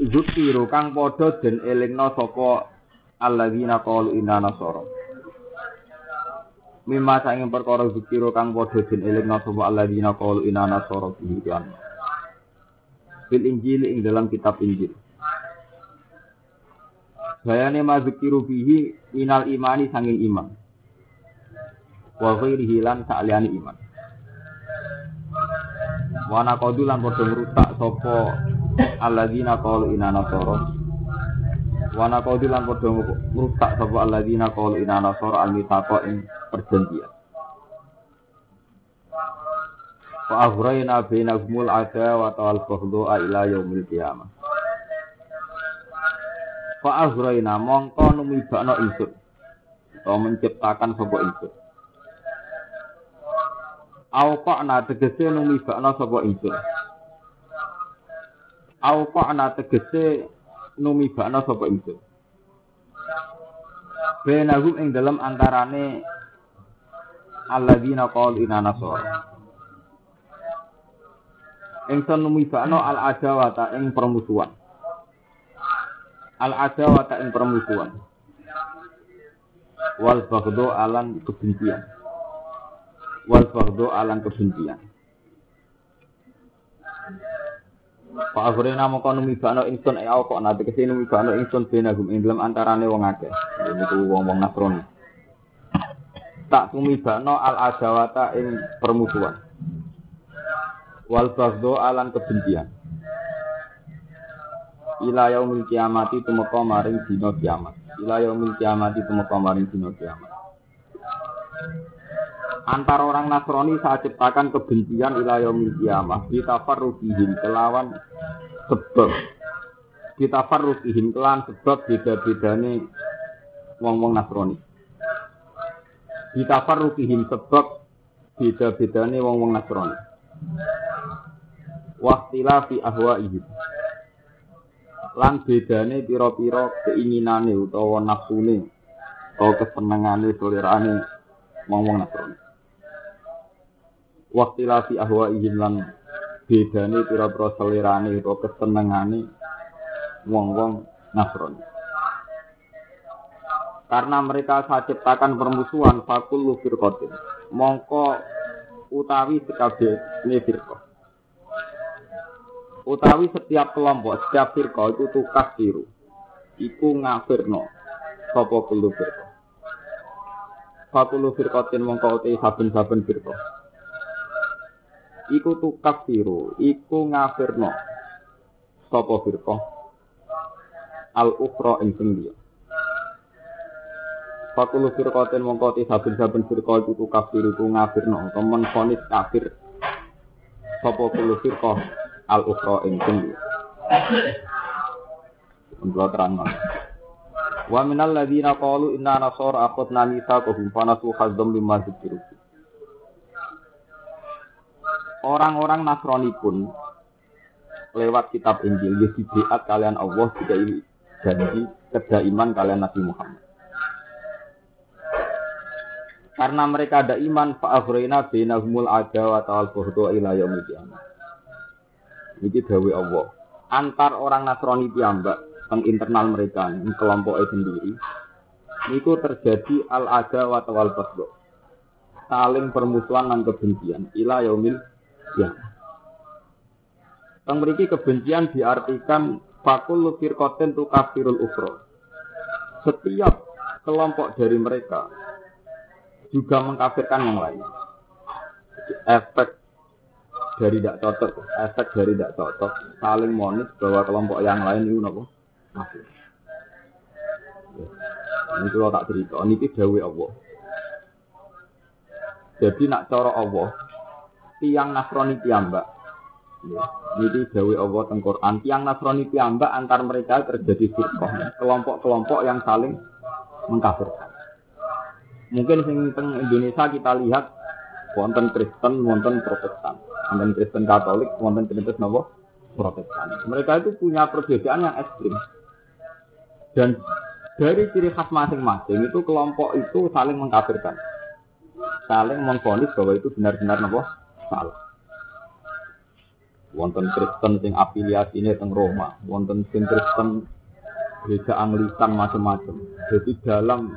Zukiru kang padha den elingna sapa alladzina qalu inna nasara. Mimma sanging perkara zukiru kang padha den elingna sapa alladzina qalu inna nasara bihiyan. Fil Injil ing dalam kitab Injil. Bayane ma zukiru bihi minal imani sanging iman. Wa ghairihi lan sa'liyane iman. Wana kodulan padha ngrusak sapa alladzina qalu inna nasara. Wa naqadu lan padha ngrusak sapa alladzina qalu inna nasara al mithaqa ing perjanjian. Wa aghrayna bainahumul ada wa tawal baghdha ila yaumil qiyamah. Fa aghrayna mongko numibakno ingsun atau menciptakan sapa ingsun Au kok na tegese numibakno sapa ingsun au kok ana tegese numibakna sapa ingsun? Benahum ing dalam antarane alladzina qalu inna nasara. Ingsun numibakna al adawata ing permusuhan. Al adawata ing permusuhan. Wal bagdo alan kebencian. Wal bagdo alan kebencian Pak Akhirina mau kono mibano ingsun e kok nanti ke sini mibano ingsun benagum ing dalam antarane wong akeh. Niku wong-wong Nasrani. Tak tumibano al adawata ing permusuhan. Wal bagdo alan kebencian. Ila yaumil kiamati tumeka maring dina kiamat. Ila yaumil kiamati tumeka maring dina kiamat. Antara orang Nasrani saat ciptakan kebencian ila yaumil kiamah. Ditafarruqihim kelawan sebab. Ditafarruqihim kelawan sebab beda-bedane wong-wong Nasrani. Ditafarruqihim sebab beda-bedane wong-wong Nasrani. Waqtilafi ahwaihim. Lan bedane pira-pira keinginane utawa nafsune utawa kesenengane selerane wong-wong Nasrani waktu lagi ahwa ihim lan bedane pira-pira selerane utawa kesenengane wong-wong Nasrani. Karena mereka saya ciptakan permusuhan fakul firqatin. Mongko utawi sekabehane firqah. Utawi setiap kelompok, setiap firqah itu tukas biru. Iku ngafirno sapa kulo firqah. Fakulu firqatin mongko uti saben-saben firqah iku tukaf siru, iku ngafirno sapa firqah? Al ukhra ing sing liya. Fakulu firqatin mongko ti saben-saben firqah iku tukaf siru iku ngafirno temen fonis kafir. Sapa kulo firqah? Al ukhra ing sing liya. Untuk terang Wa minal ladzina qalu inna nasara akhadna mitsaqahum fa nasu hazzam mimma dzikiru orang-orang Nasrani pun lewat kitab Injil ya dibiat kalian Allah juga ini janji kedaiman kalian Nabi Muhammad. Karena mereka ada iman fa'afrina bainahumul adawa ta'al buhdu ila yaumil qiyamah. Ini dawe Allah. Antar orang Nasrani piyambak teng internal mereka, kelompok sendiri, itu terjadi al adawa ta'al buhdu. Saling permusuhan dan kebencian ila yaumil Ya. Tang mriki kebencian diartikan fakul firqatin tu kafirul ukro. Setiap kelompok dari mereka juga mengkafirkan yang lain. Efek dari tidak cocok, efek dari tidak cocok, saling monis bahwa kelompok yang lain itu nopo kafir. Ya. Ini kalau tak cerita, ini dawe Allah. Jadi nak cara Allah, tiang Nasrani piyambak. Jadi Dawi Allah teng Quran, yang Nasrani piyambak antar mereka terjadi firqah, kelompok-kelompok yang saling mengkafirkan. Mungkin sing teng Indonesia kita lihat wonten Kristen, wonten Protestan, wonten Kristen Katolik, wonten Kristen nopo Protestan. Mereka itu punya perbedaan yang ekstrim. Dan dari ciri khas masing-masing itu kelompok itu saling mengkafirkan, saling mengfonis bahwa itu benar-benar nopo salah wonten Kristen sing afiliasi ini teng Roma, wonten sing Kristen gereja Anglikan macam-macam. Jadi dalam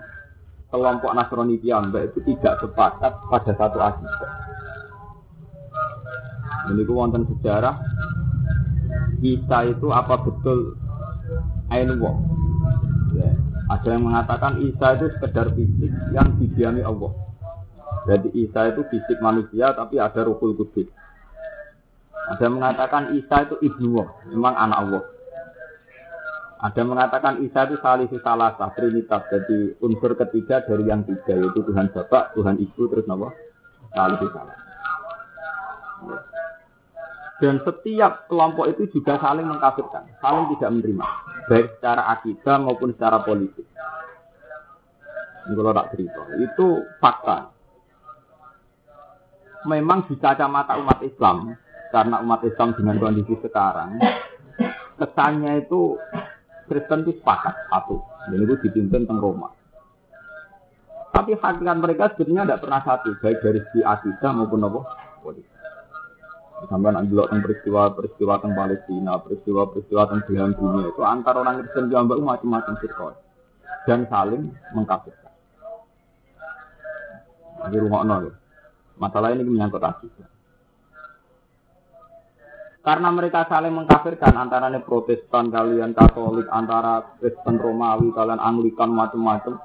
kelompok Nasrani piyambak itu tidak sepakat pada satu akidah. Ini wonten sejarah Isa itu apa betul Ain Ya. Ada yang mengatakan Isa itu sekedar fisik yang didiami Allah. Jadi Isa itu fisik manusia tapi ada ruhul kudus. Ada mengatakan Isa itu ibnu Allah, memang anak Allah. Ada mengatakan Isa itu salah trinitas, jadi unsur ketiga dari yang tiga yaitu Tuhan Bapak, Tuhan Ibu, terus nama salih salah. Dan setiap kelompok itu juga saling mengkafirkan, saling tidak menerima, baik secara akidah maupun secara politik. Ini kalau itu fakta. Memang di kacamata umat Islam, karena umat Islam dengan kondisi sekarang kesannya itu Kristen itu sepakat satu dan itu dipimpin teng Roma tapi hakikat mereka sebenarnya tidak pernah satu baik dari segi akidah maupun apa politik sampai nanti tentang peristiwa-peristiwa tentang Palestina, peristiwa-peristiwa tentang belahan dunia itu antara orang Kristen dan macam-macam sirkon dan saling mengkafirkan. Di rumah nol. Masalah ini menyangkut akidah. Karena mereka saling mengkafirkan antara Protestan kalian Katolik, antara Kristen Romawi kalian Anglikan macam-macam.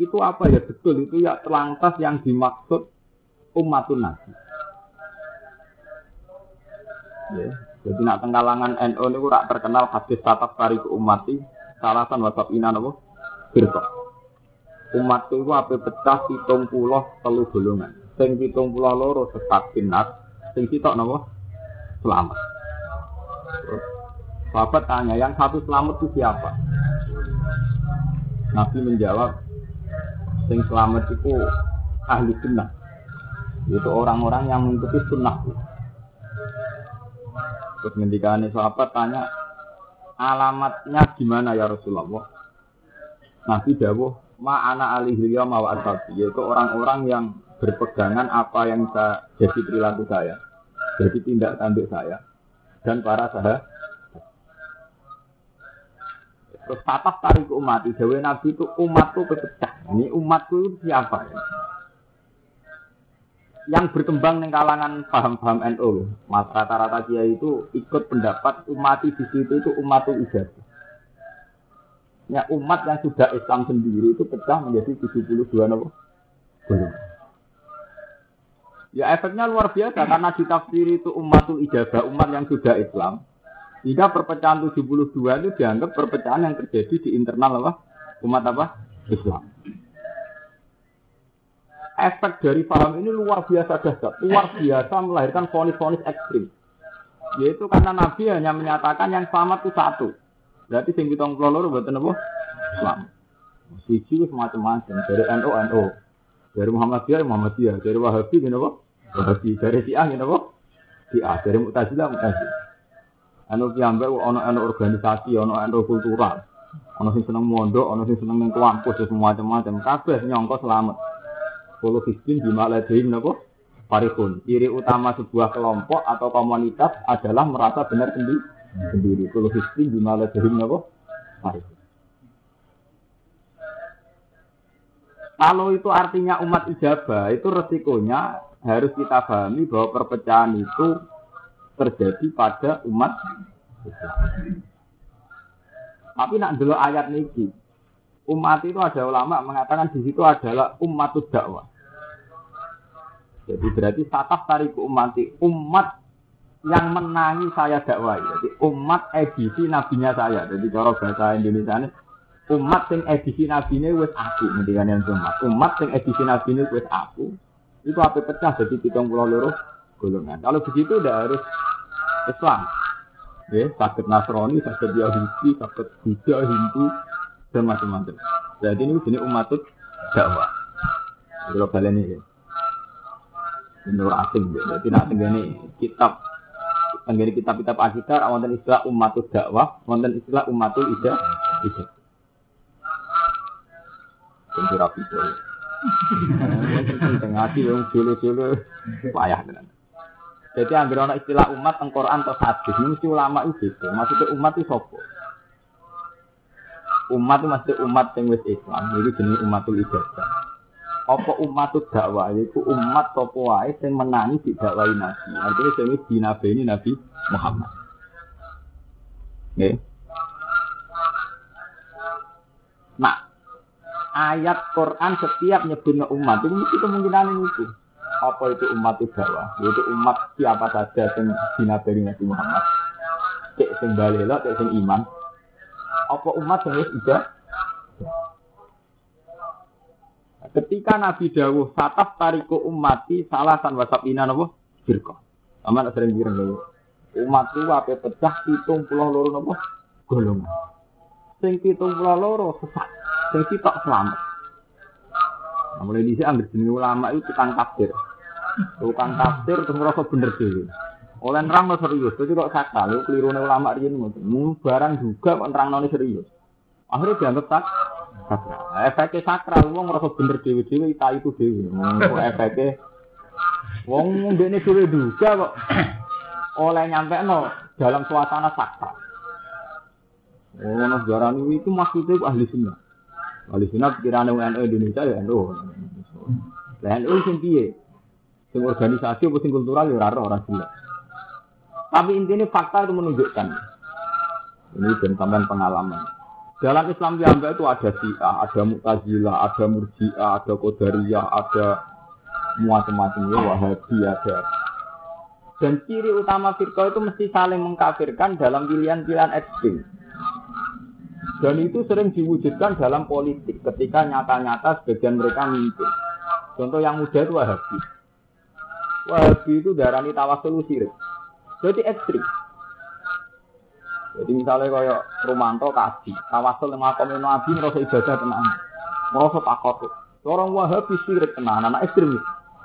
Itu apa ya betul itu ya terlantas yang dimaksud umatun nabi. Ya, jadi nak tenggalangan NU ini rak terkenal hadis tatap kari ke umati salasan wasap ina nopo firqa. Umat itu apa pecah hitung pulau telu golongan. Sing hitung pulau loro sesat binat, sing sitok nopo selamat. Sahabat tanya, yang satu selamat itu siapa? Nabi menjawab, yang selamat itu ahli sunnah. Itu orang-orang yang mengikuti sunnah. Terus ketika sahabat tanya, alamatnya gimana ya Rasulullah? Nabi jawab, ma'ana alihilya mawa yaitu orang-orang yang berpegangan apa yang saya jadi perilaku saya jadi tindak tanduk saya dan para sahabat. Terus tatap tarik umat, Dewi Nabi itu umat itu pecah. Ini umat itu siapa ya? Yang berkembang di kalangan paham-paham NU, mas rata-rata dia itu ikut pendapat umat di situ itu umat ijazah. Ya umat yang sudah Islam sendiri itu pecah menjadi 72 nama. Ya efeknya luar biasa karena ditafsir itu umatul ijazah, umat yang sudah Islam. Jika perpecahan 72 itu dianggap perpecahan yang terjadi di internal apa? Umat apa? Islam. Efek dari paham ini luar biasa dahsyat, luar biasa melahirkan fonis-fonis ekstrim. Yaitu karena Nabi hanya menyatakan yang selamat itu satu. Berarti sing kita ngelolor buatan apa? Islam. Siji semacam-macam dari NU NU, dari Muhammadiyah Muhammadiyah, dari Wahabi gini apa? Wahabi dari si angin apa? Si A dari Mu'tazilah Mu'tazilah. Anu piyambak ono ono organisasi, ono ono kultural. Ono sing seneng mondok, ono sing seneng ning kampus, semua macam-macam. Kabeh nyongko selamat. Kulo hisbin di maladein napa? Parikun. Ciri utama sebuah kelompok atau komunitas adalah merasa benar sendiri. Sendiri. Hisbin di maladein napa? Parikun. Kalau itu artinya umat ijabah, itu resikonya harus kita pahami bahwa perpecahan itu terjadi pada umat. Tapi nak dulu ayat niki, umat itu ada ulama mengatakan di situ adalah umat dakwah. Jadi berarti tatah tarik umat umat yang menangi saya dakwah. Jadi umat edisi nabinya saya. Jadi cara bahasa Indonesia ini umat yang edisi nabinya wes aku ngendikan yang umat. Umat yang edisi nabinya wes aku itu apa pecah jadi pitung pulau loro golongan. Kalau begitu udah harus Islam. Ya, sakit Nasrani, sakit Yahudi, sakit Buddha, Hindu, dan macam-macam. Jadi ini jenis umat dakwah. Kalau kalian ini, menurut asing, jadi nak tenggani kitab, tenggani kitab-kitab akidah, wonten istilah umatul dakwah, wonten istilah umatul ida, ida. Tentu rapi tuh. Tengah hati yang julu-julu, payah tenan. Jadi ambil ana istilah umat teng Quran atau hadis, mesti ulama itu gitu. Maksudnya umat itu sopo. Umat itu maksudnya umat yang wis Islam, itu jenis umatul ijazah. Apa umat itu dakwah, itu umat sopo wae yang menangi di dakwah Nabi. Artinya sing ini Nabi Muhammad. Nggih. Nah, ayat Quran setiap nyebutnya umat itu mesti kemungkinan itu apa itu umat dakwah yaitu umat siapa saja yang dinabari Nabi Muhammad cek sing balela cek sing iman apa umat yang wis ketika Nabi Dawuh sataf tariku umati salasan wasabina nopo firqa aman sering bilang lho umat itu apa pecah hitung pulau loro nopo golongan sing hitung pulau loro sesat sing sitok selamat mulai di sini ambil jenis ulama itu tukang tafsir. Tukang tafsir terus merasa bener dulu. Oleh nerang lo serius, tapi kok sakral, lu keliru ulama ngoten. Barang juga kok nerang serius. Akhirnya dianggap. Nah, efeknya sakral, wong merasa bener dewi dewi, ita itu dewi. Efeknya, wong ini dewi juga kok. Oleh nyampe no dalam suasana sakral. Oh, negara ini itu maksudnya ahli sunnah. Ahli sunnah pikiran NU Indonesia ya NU. Lah NU sing piye? Sing organisasi apa kultural ya ora ora jelas. Tapi intinya fakta itu menunjukkan. Ini dan sampean pengalaman. Dalam Islam yang itu ada Syiah, ada Mu'tazilah, ada Murji'ah, ada Qadariyah, ada macam-macam ya Wahabi ada. Dan ciri utama firqa itu mesti saling mengkafirkan dalam pilihan-pilihan ekstrim. Dan itu sering diwujudkan dalam politik ketika nyata-nyata sebagian mereka mimpin. Contoh yang muda itu Wahabi. Wahabi itu darani tawasul sirik. Jadi ekstrim. Jadi misalnya kaya Romanto kaji, tawasul yang makom Nabi merasa ibadah tenang, merasa takut. Orang Wahabi sirik tenang, anak ekstrim.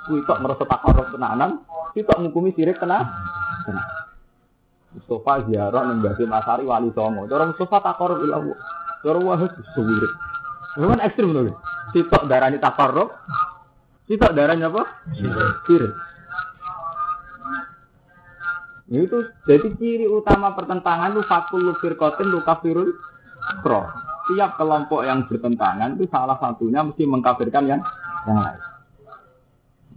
Kuitok merasa takut tenanan, kuitok ngukumi sirik tenang. Mustafa ziarah ning Masari wali songo. Cara Mustafa takarrub ila Allah. Cara wahid suwirit. Memang ekstrim lho. Sitok darani takarrub. Sitok darahnya apa? Sirik. Itu jadi ciri utama pertentangan itu fakul firqatin lu kafirul pro. Tiap kelompok yang bertentangan itu salah satunya mesti mengkafirkan yang yang lain.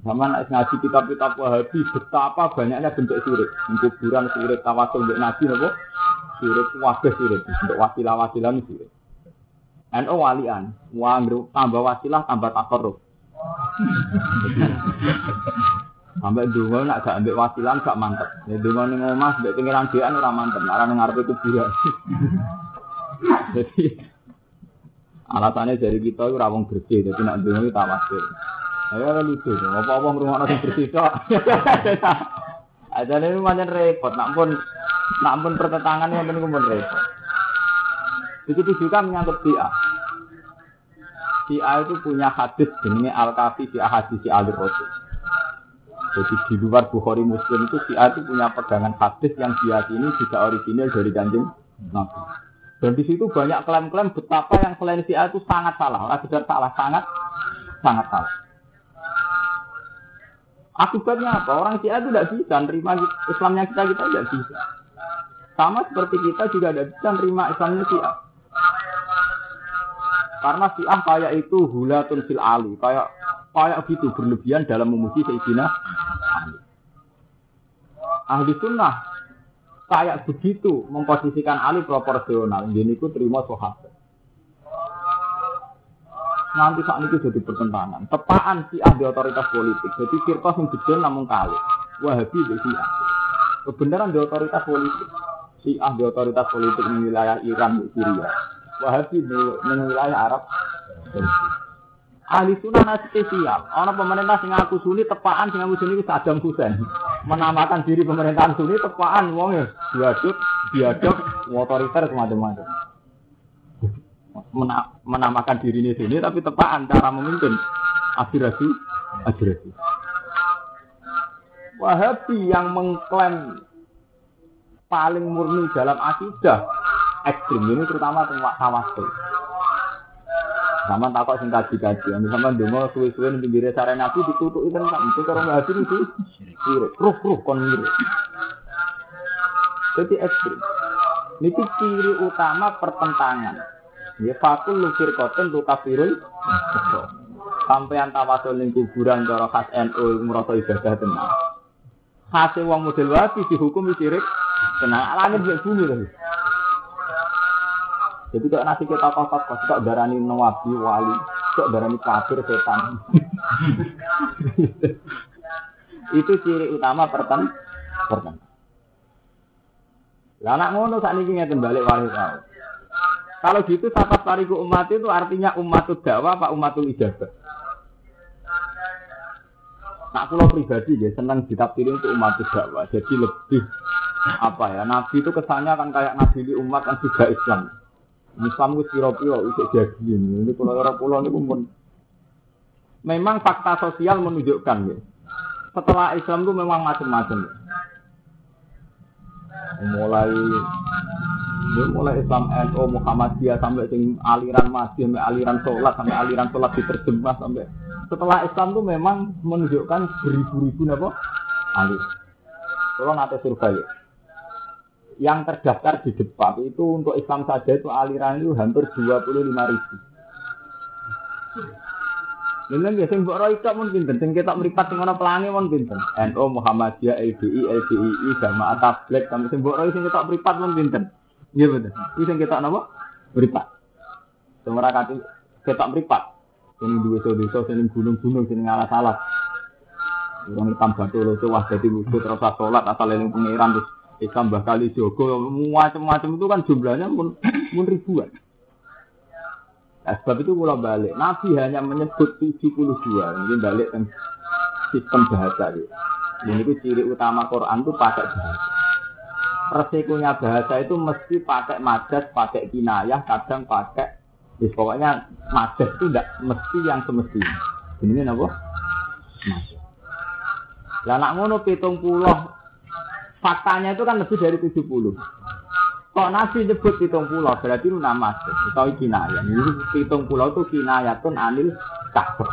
Sama nak ngaji kitab-kitab Wahabi betapa banyaknya bentuk sirik. Kuburan sirik, tawasul untuk nabi nopo. Sirik wabah sirik, untuk wasilah-wasilah sirik. NU walian, wah tambah wasilah tambah takorup. Sampai dulu nak gak ambil wasilan gak mantep. Ya dulu nih ngomong sampai pengiran dia ora mantep. Nara ngarep itu kuburan. Jadi alasannya dari kita itu rawong bersih. Jadi nak dulu itu tawasir. Ya lucu. Apa-apa ngrungokno sing bersih tok. Aja ini macam repot. Nak pun nak pun pertentangan yang pun repot. Begitu juga menyangkut dia. Syiah itu punya hadis jenenge Al-Kafi fi hadis si Ali Rasul. Jadi di luar Bukhari Muslim itu Syiah itu punya pegangan hadis yang ini juga original dari Kanjeng Nabi. Dan di situ banyak klaim-klaim betapa yang selain Syiah itu sangat salah. Orang sudah salah, sangat sangat salah. Akibatnya apa? Orang Syiah itu tidak bisa nerima Islamnya kita, kita tidak bisa. Sama seperti kita juga tidak bisa nerima Islamnya Syiah. Karena Syiah kayak itu hulatun fil ali, kayak kayak gitu berlebihan dalam memuji Sayyidina Ali. Ahli sunnah kayak begitu memposisikan Ali proporsional. Jadi itu terima sahabat nanti saat ini jadi pertentangan. Tepaan si ahli otoritas politik. Jadi firqah yang betul namun kali. Wahabi di si Kebenaran di otoritas politik. Si ahli otoritas politik di wilayah Iran di Syria. Wahabi di, wilayah Arab. Ahli sunnah nasi spesial. Orang pemerintah sing aku suni tepaan sing aku suni itu Saddam Hussein. menamakan diri pemerintahan Sunni tepaan wong ya diaduk diaduk otoriter semacam-macam Mena menamakan diri ini sini tapi tepaan cara memimpin aspirasi aspirasi Wahabi yang mengklaim paling murni dalam akidah ekstrim ini terutama tentang tawasul sama takut sing kaji kaji, yang sama demo suwe-suwe nih pinggir sare nabi itu kan itu kalau nggak hasil itu sirik, ruh ruh kon mirip. Jadi ekstrim. Ini ciri utama pertentangan. Ya fakul lukir koten tuh kafirul. Sampai tawasul ning kuburan cara khas NU merasa ibadah tenang. Hasil uang model wabi dihukum sirik. Tenang, langit bumi tadi. Jadi kalau nasi kita kok kok darani nawabi wali, kok darani kafir setan. itu ciri utama perten perten. Lah anak ngono saat ini ngeten balik wali tahu. Kalau gitu sahabat pariku umat itu artinya umat dakwah apa umatul ijabah? Nak pulau pribadi ya senang ditafsiri untuk umat dakwah. Jadi lebih apa ya? Nabi itu kesannya kan kayak nabi di umat kan juga Islam. Islam itu piro-piro itu jadi ini. Ini pulau pulau ini pun memang fakta sosial menunjukkan ya. Setelah Islam itu memang macam-macam. Ya. Mulai ya, mulai Islam NU Muhammadiyah sampai sing aliran masih sampai aliran sholat sampai aliran sholat diterjemah sampai setelah Islam itu memang menunjukkan beribu-ribu apa alir. Kalau nanti survei yang terdaftar di depan itu untuk Islam saja itu aliran itu hampir 25 ribu. Ini biasa mbok roy itu mungkin penting kita meripat sing ana pelangi mun pinten. NU Muhammadiyah LBI LBI Jamaah Tabligh sampai sing mbok roy sing kita meripat mun pinten. Iya betul. Itu sing kita napa? Meripat. Semua kati kita meripat. Ini dua desa sing gunung-gunung sing ngalah-alas. Orang hitam batu loh, wah jadi wudhu terus sholat asal eling pengiran terus Islam bakal Jogo macam-macam itu kan jumlahnya pun, pun ribuan. Nah, sebab itu kalau balik, Nabi hanya menyebut 72. Ini balik sistem bahasa. Gitu. Ini itu ciri utama Quran itu pakai bahasa. Resikonya bahasa itu mesti pakai majas, pakai kinayah, kadang pakai Ya, pokoknya majas itu tidak mesti yang semestinya. Ini apa? Majas. Lah nak ngono pitung puluh faktanya itu kan lebih dari 70. Kok Nabi nyebut hitung pulau berarti itu nama atau kinayah. Ini hitung pulau itu kinayah tuh anil kabar.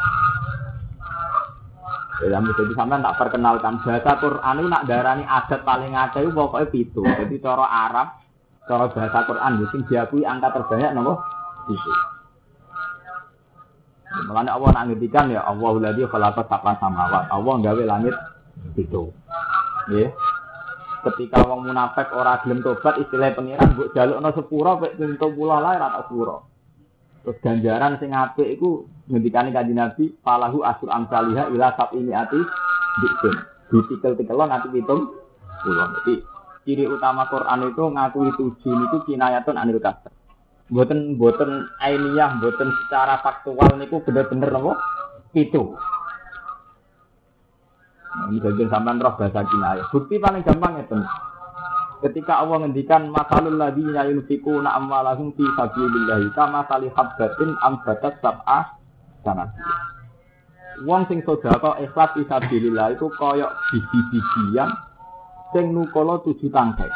Ya, jadi sampai tak perkenalkan bahasa Quran itu nak darani adat paling ada itu pokoknya itu. Jadi cara Arab, cara bahasa Quran itu diakui angka terbanyak nomor itu. Makanya Allah nak ngedikan ya Allah ladzi khalaqa sab'a samawat. Allah nggawe langit itu. Ya ketika wong munafik ora gelem tobat istilah pengiran mbok jalukno sepuro pek pintu pula lae ora sepuro. Terus ganjaran sing apik iku ngendikane kanjeng Nabi falahu asur amsaliha ila sab ini ati dikun. Ditikel-tikelon nanti pitung pulau. Jadi ciri utama Quran itu ngakui tujuh itu kinayatun anil kasar. Boten boten ainiyah, boten secara faktual niku bener-bener nopo itu. Ini bagian sampai roh bahasa kinayah. Bukti paling gampang itu. Ketika Allah ngendikan masalul ladina yunfikuna amwalahum fi sabilillah kama sali habbatin ambatat sab'ah sanat. Wong sing sedekah ikhlas fi sabilillah itu koyok biji-bijian sing nukala tujuh tangkai.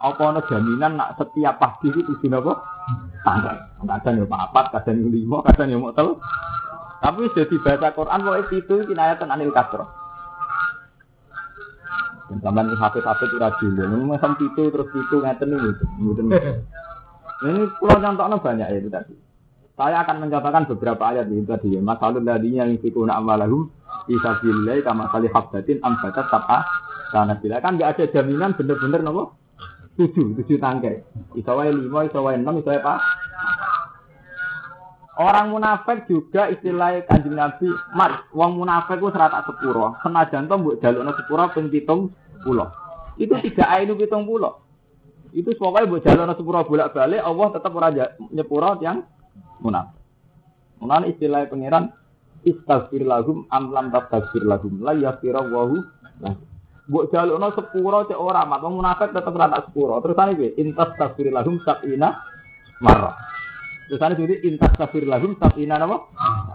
Apa ana jaminan nak setiap pagi itu tujuh napa? Tangkai. Kadang yo papat, kadang yo lima, kadang yo telu. Tapi jadi baca Quran kok itu kinayatan anil kasroh. Sampai hafid-hafid ora dulu. Ini macam itu terus itu ngeten itu. Ini pulau contohnya banyak ya itu tadi. Saya akan mencontohkan beberapa ayat itu tadi. Masalul ladinya yang fikuna amalahum bisa bilai kama kali habbatin ambatat tapa karena bila kan nggak ada jaminan bener-bener nopo tujuh tujuh tangkai. Isawai lima, isawai enam, isawai apa? Orang munafik juga istilah kanjeng Nabi, mat, wong munafik ku serata sepuro. Senajan to mbok jalukno sepuro ping pulau. Itu tidak ainu pitung pulau. Itu pokoknya mbok jalukno sepuro bolak-balik Allah tetap ora nyepuro yang munafik. Munan istilah pangeran istaghfir lahum am lam tastaghfir lahum la wahu Mbok jalukno sepuro cek ora mat wong munafik tetep ora tak sepuro. Terus ane piye? Intas tafsir lahum sabina marrah. Terus ane jadi intas tafsir lahum sabina napa?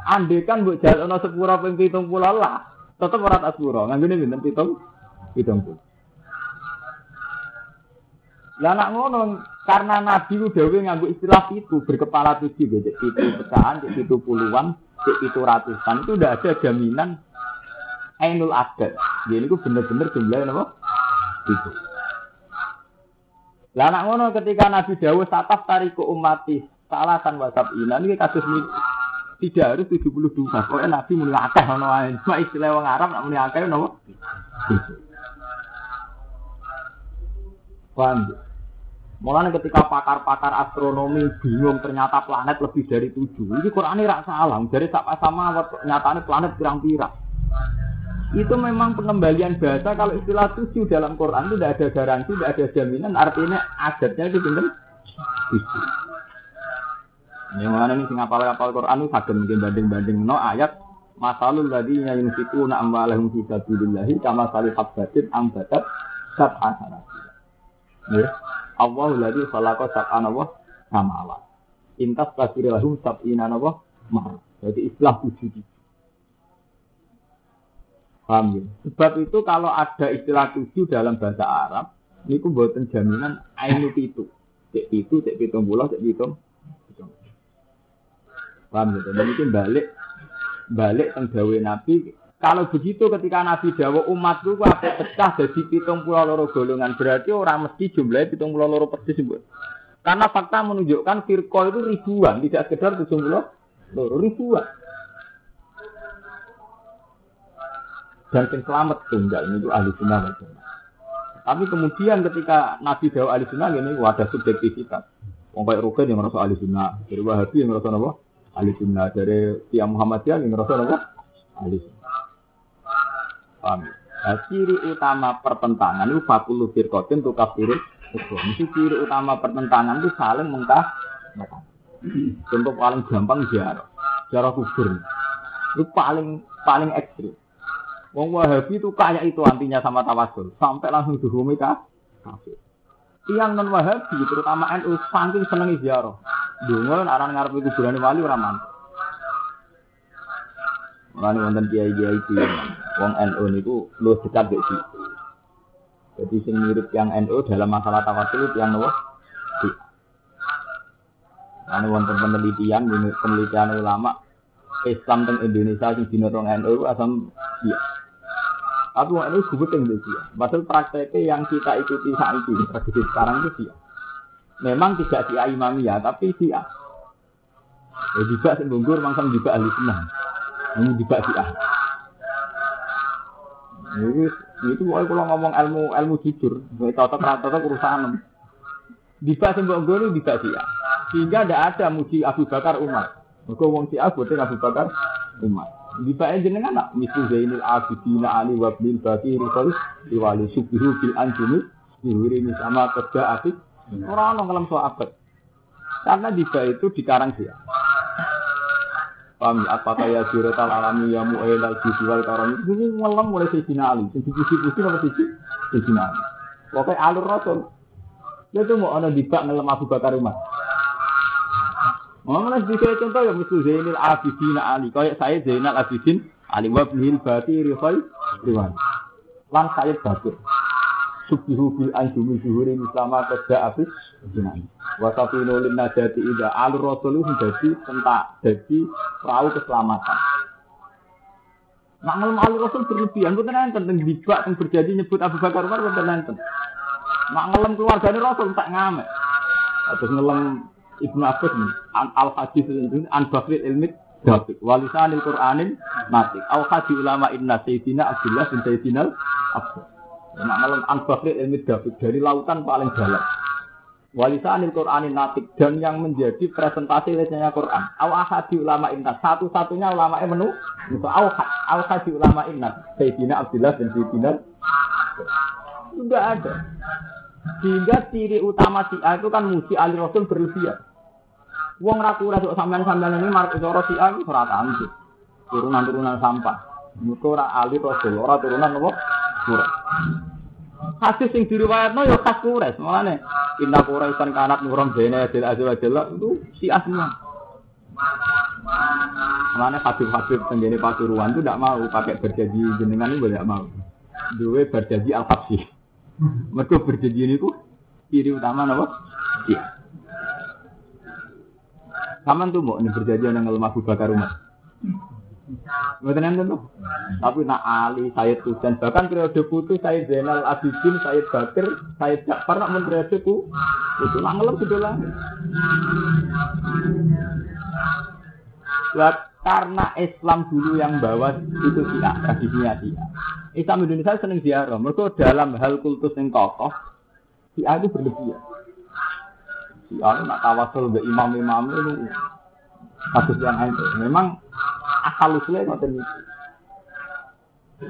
Andai kan mbok jalukno sepuro ping 70 lah, tetep ora tak sepuro. Nganggone pinten 7 70. Lah nak ngono karena Nabi ku dhewe nganggo istilah itu berkepala tujuh, jadi itu pecahan, jadi itu puluhan, jadi itu ratusan itu udah ada jaminan ainul adat. Jadi itu bener-bener jumlahnya apa? Itu. Lah nak ngono ketika Nabi Dawud sataf tariku umati salasan wasab ina ini kasus ini tidak harus 72 pokoknya Nabi mulai akeh ono ae cuma istilah wong Arab nak mulai akeh napa Paham? Mulanya ketika pakar-pakar astronomi bingung ternyata planet lebih dari tujuh. Ini Quran ini salah. Dari sama nyatanya planet pirang-pirang itu memang pengembalian bahasa kalau istilah tujuh dalam Quran itu tidak ada garansi, tidak ada jaminan, artinya adatnya itu benar. Yang mana ini sing apal apal Quran itu saged mungkin banding-banding no ayat masalul ladina yunfikuna amwalahum fi sabilillahi kama salih habbatin ambatat sab'a sanati. Ya. Allahu ladzi khalaqa sab'a nawa samawat. Intas tasbirahum sab'ina nawa. Jadi istilah tujuh Paham ya? Sebab itu kalau ada istilah tujuh dalam bahasa Arab, ini buatan jaminan ainu itu. Cek itu, cek pitung bulan, cek pitung. Paham ya? Dan itu balik balik tenggawe Nabi. Kalau begitu ketika Nabi Jawa umat itu apa pecah jadi pitung pulau loro golongan berarti orang mesti jumlahnya pitung pulau loro persis Karena fakta menunjukkan firqa itu ribuan, tidak sekedar tujuh pulau loro ribuan. dan yang selamat tunggal itu ahli sunnah Tapi kemudian ketika Nabi Dawa ahli sunnah ini wadah subjektivitas. Wong kayak Rukin yang merasa ahli sunnah, dari Wahabi yang merasa apa? Ahli sunnah, dari Tiang Muhammadiyah yang merasa apa? Ahli sunnah. Paham? Nah, ciri utama pertentangan itu fakulu firkotin tuh kafirul itu. Mesti ciri utama pertentangan itu saling mengkah. Contoh paling gampang jarak, jarak kubur. Itu paling paling ekstrim. Wong Wahabi itu kayak itu antinya sama tawasul, sampai langsung dihukumi kafir. Tiang non Wahabi, terutama NU, saking seneng ziarah. Dungo aran ngarep kuburan wali ora mantep. Mulane wonten kiai-kiai iki wong NU niku lu dekat mek situ. Jadi sing mirip yang NU dalam masalah tawasul itu yang nopo? Ane wonten penelitian, penelitian ulama Islam teng Indonesia sing dinotong NU asam iya. Tapi ini gubeting deh dia. Padahal prakteknya yang kita ikuti saat ini, tradisi sekarang itu dia. Memang tidak dia ya, tapi dia. Ya juga sembungkur, mangsam juga ahli sunnah. Ini juga dia. Ini itu pokoknya kalau ngomong ilmu ilmu jujur, cocok cocok urusan. Bisa sembungkur itu juga dia. Sehingga tidak ada muji Abu Bakar Umar. Mereka wong si Abu Bakar Umar. Bisa jenengan nak misu Zainul Abidin Ali wa bin Bakir Rifal diwali subuhu bil anjumi diwiri sama kerja asik orang orang dalam abad karena bisa itu dikarang dia. Paham ya? Apakah ya alami ya mu'ailal bidiwal karam? Itu ini ngelam mulai Sayyidina Ali. Yang dipuji-puji apa sih Sayyidina Ali. Pokoknya alur Rasul. Itu mau ada dibak ngelam Abu Bakar Umar. Mengenai sedikit contoh ya misal Zainal Abidin Ali. Kayak saya Zainal Abidin Ali. Wa bin Bati Rifai Riwan. Lan saya Bakir. Subhihu bil anjumi zuhuri mislama kerja abis jinan. Wasafi nulin najati ida alur rasulu menjadi tentak jadi perahu keselamatan. Ngelem alur rasul berlebihan, bukan nenten tentang dibak yang berjanji nyebut Abu Bakar Umar bukan nenten. Ngelem keluarganya rasul tak ngamek. Atau ngelem Ibnu Abbas ini al hadis itu an bakrit ilmi David walisanil Qur'anin natik al hadis ulama inna sayyidina Abdullah bin Sayyidina Abbas Nak malam an bakrit ilmi David dari lautan paling dalam walisanil Qur'anin natik dan yang menjadi presentasi lesnya Quran al hadis ulama inna satu-satunya ulama yang menu itu al al hadis ulama inna Sayyidina Abdullah bin Sayyidina sudah ada sehingga ciri utama si A itu kan muji Ali Rasul berlebihan. Wong raku rasuk sampean-sampean ini marek cara si A itu ora Turunan-turunan sampah. Muka ora Ali Rasul, ora turunan apa? Surah. Hadis sing diriwayatno ya khas Quraisy. Mulane inna Quraisyan kanat nuram bene adil azwa jalla itu si asma. Mulane hadis-hadis tenggene Pasuruan itu tidak mau pakai berjanji jenengan itu tidak mau. Dua berjanji al-habsyi. Mereka berjanji ini ku ciri utama apa? Iya. Kaman tuh mau ini berjanji yang lemah Bakar rumah. Mboten enten. Tapi nak Ali, Sayyid Husain, bahkan periode putu Sayyid Zainal Abidin, Sayyid Bakir, Sayyid Ja'far nak men periode ku putu lah ngelem sudah lah. Karena Islam dulu yang bawa itu Syiah, tradisinya Syiah. Islam Indonesia seneng ziarah. Mereka dalam hal kultus yang kokoh, Syiah itu berlebihan. Syiah nak tawasul ke imam-imam itu kasus yang itu. Memang asal usulnya ngoten niku.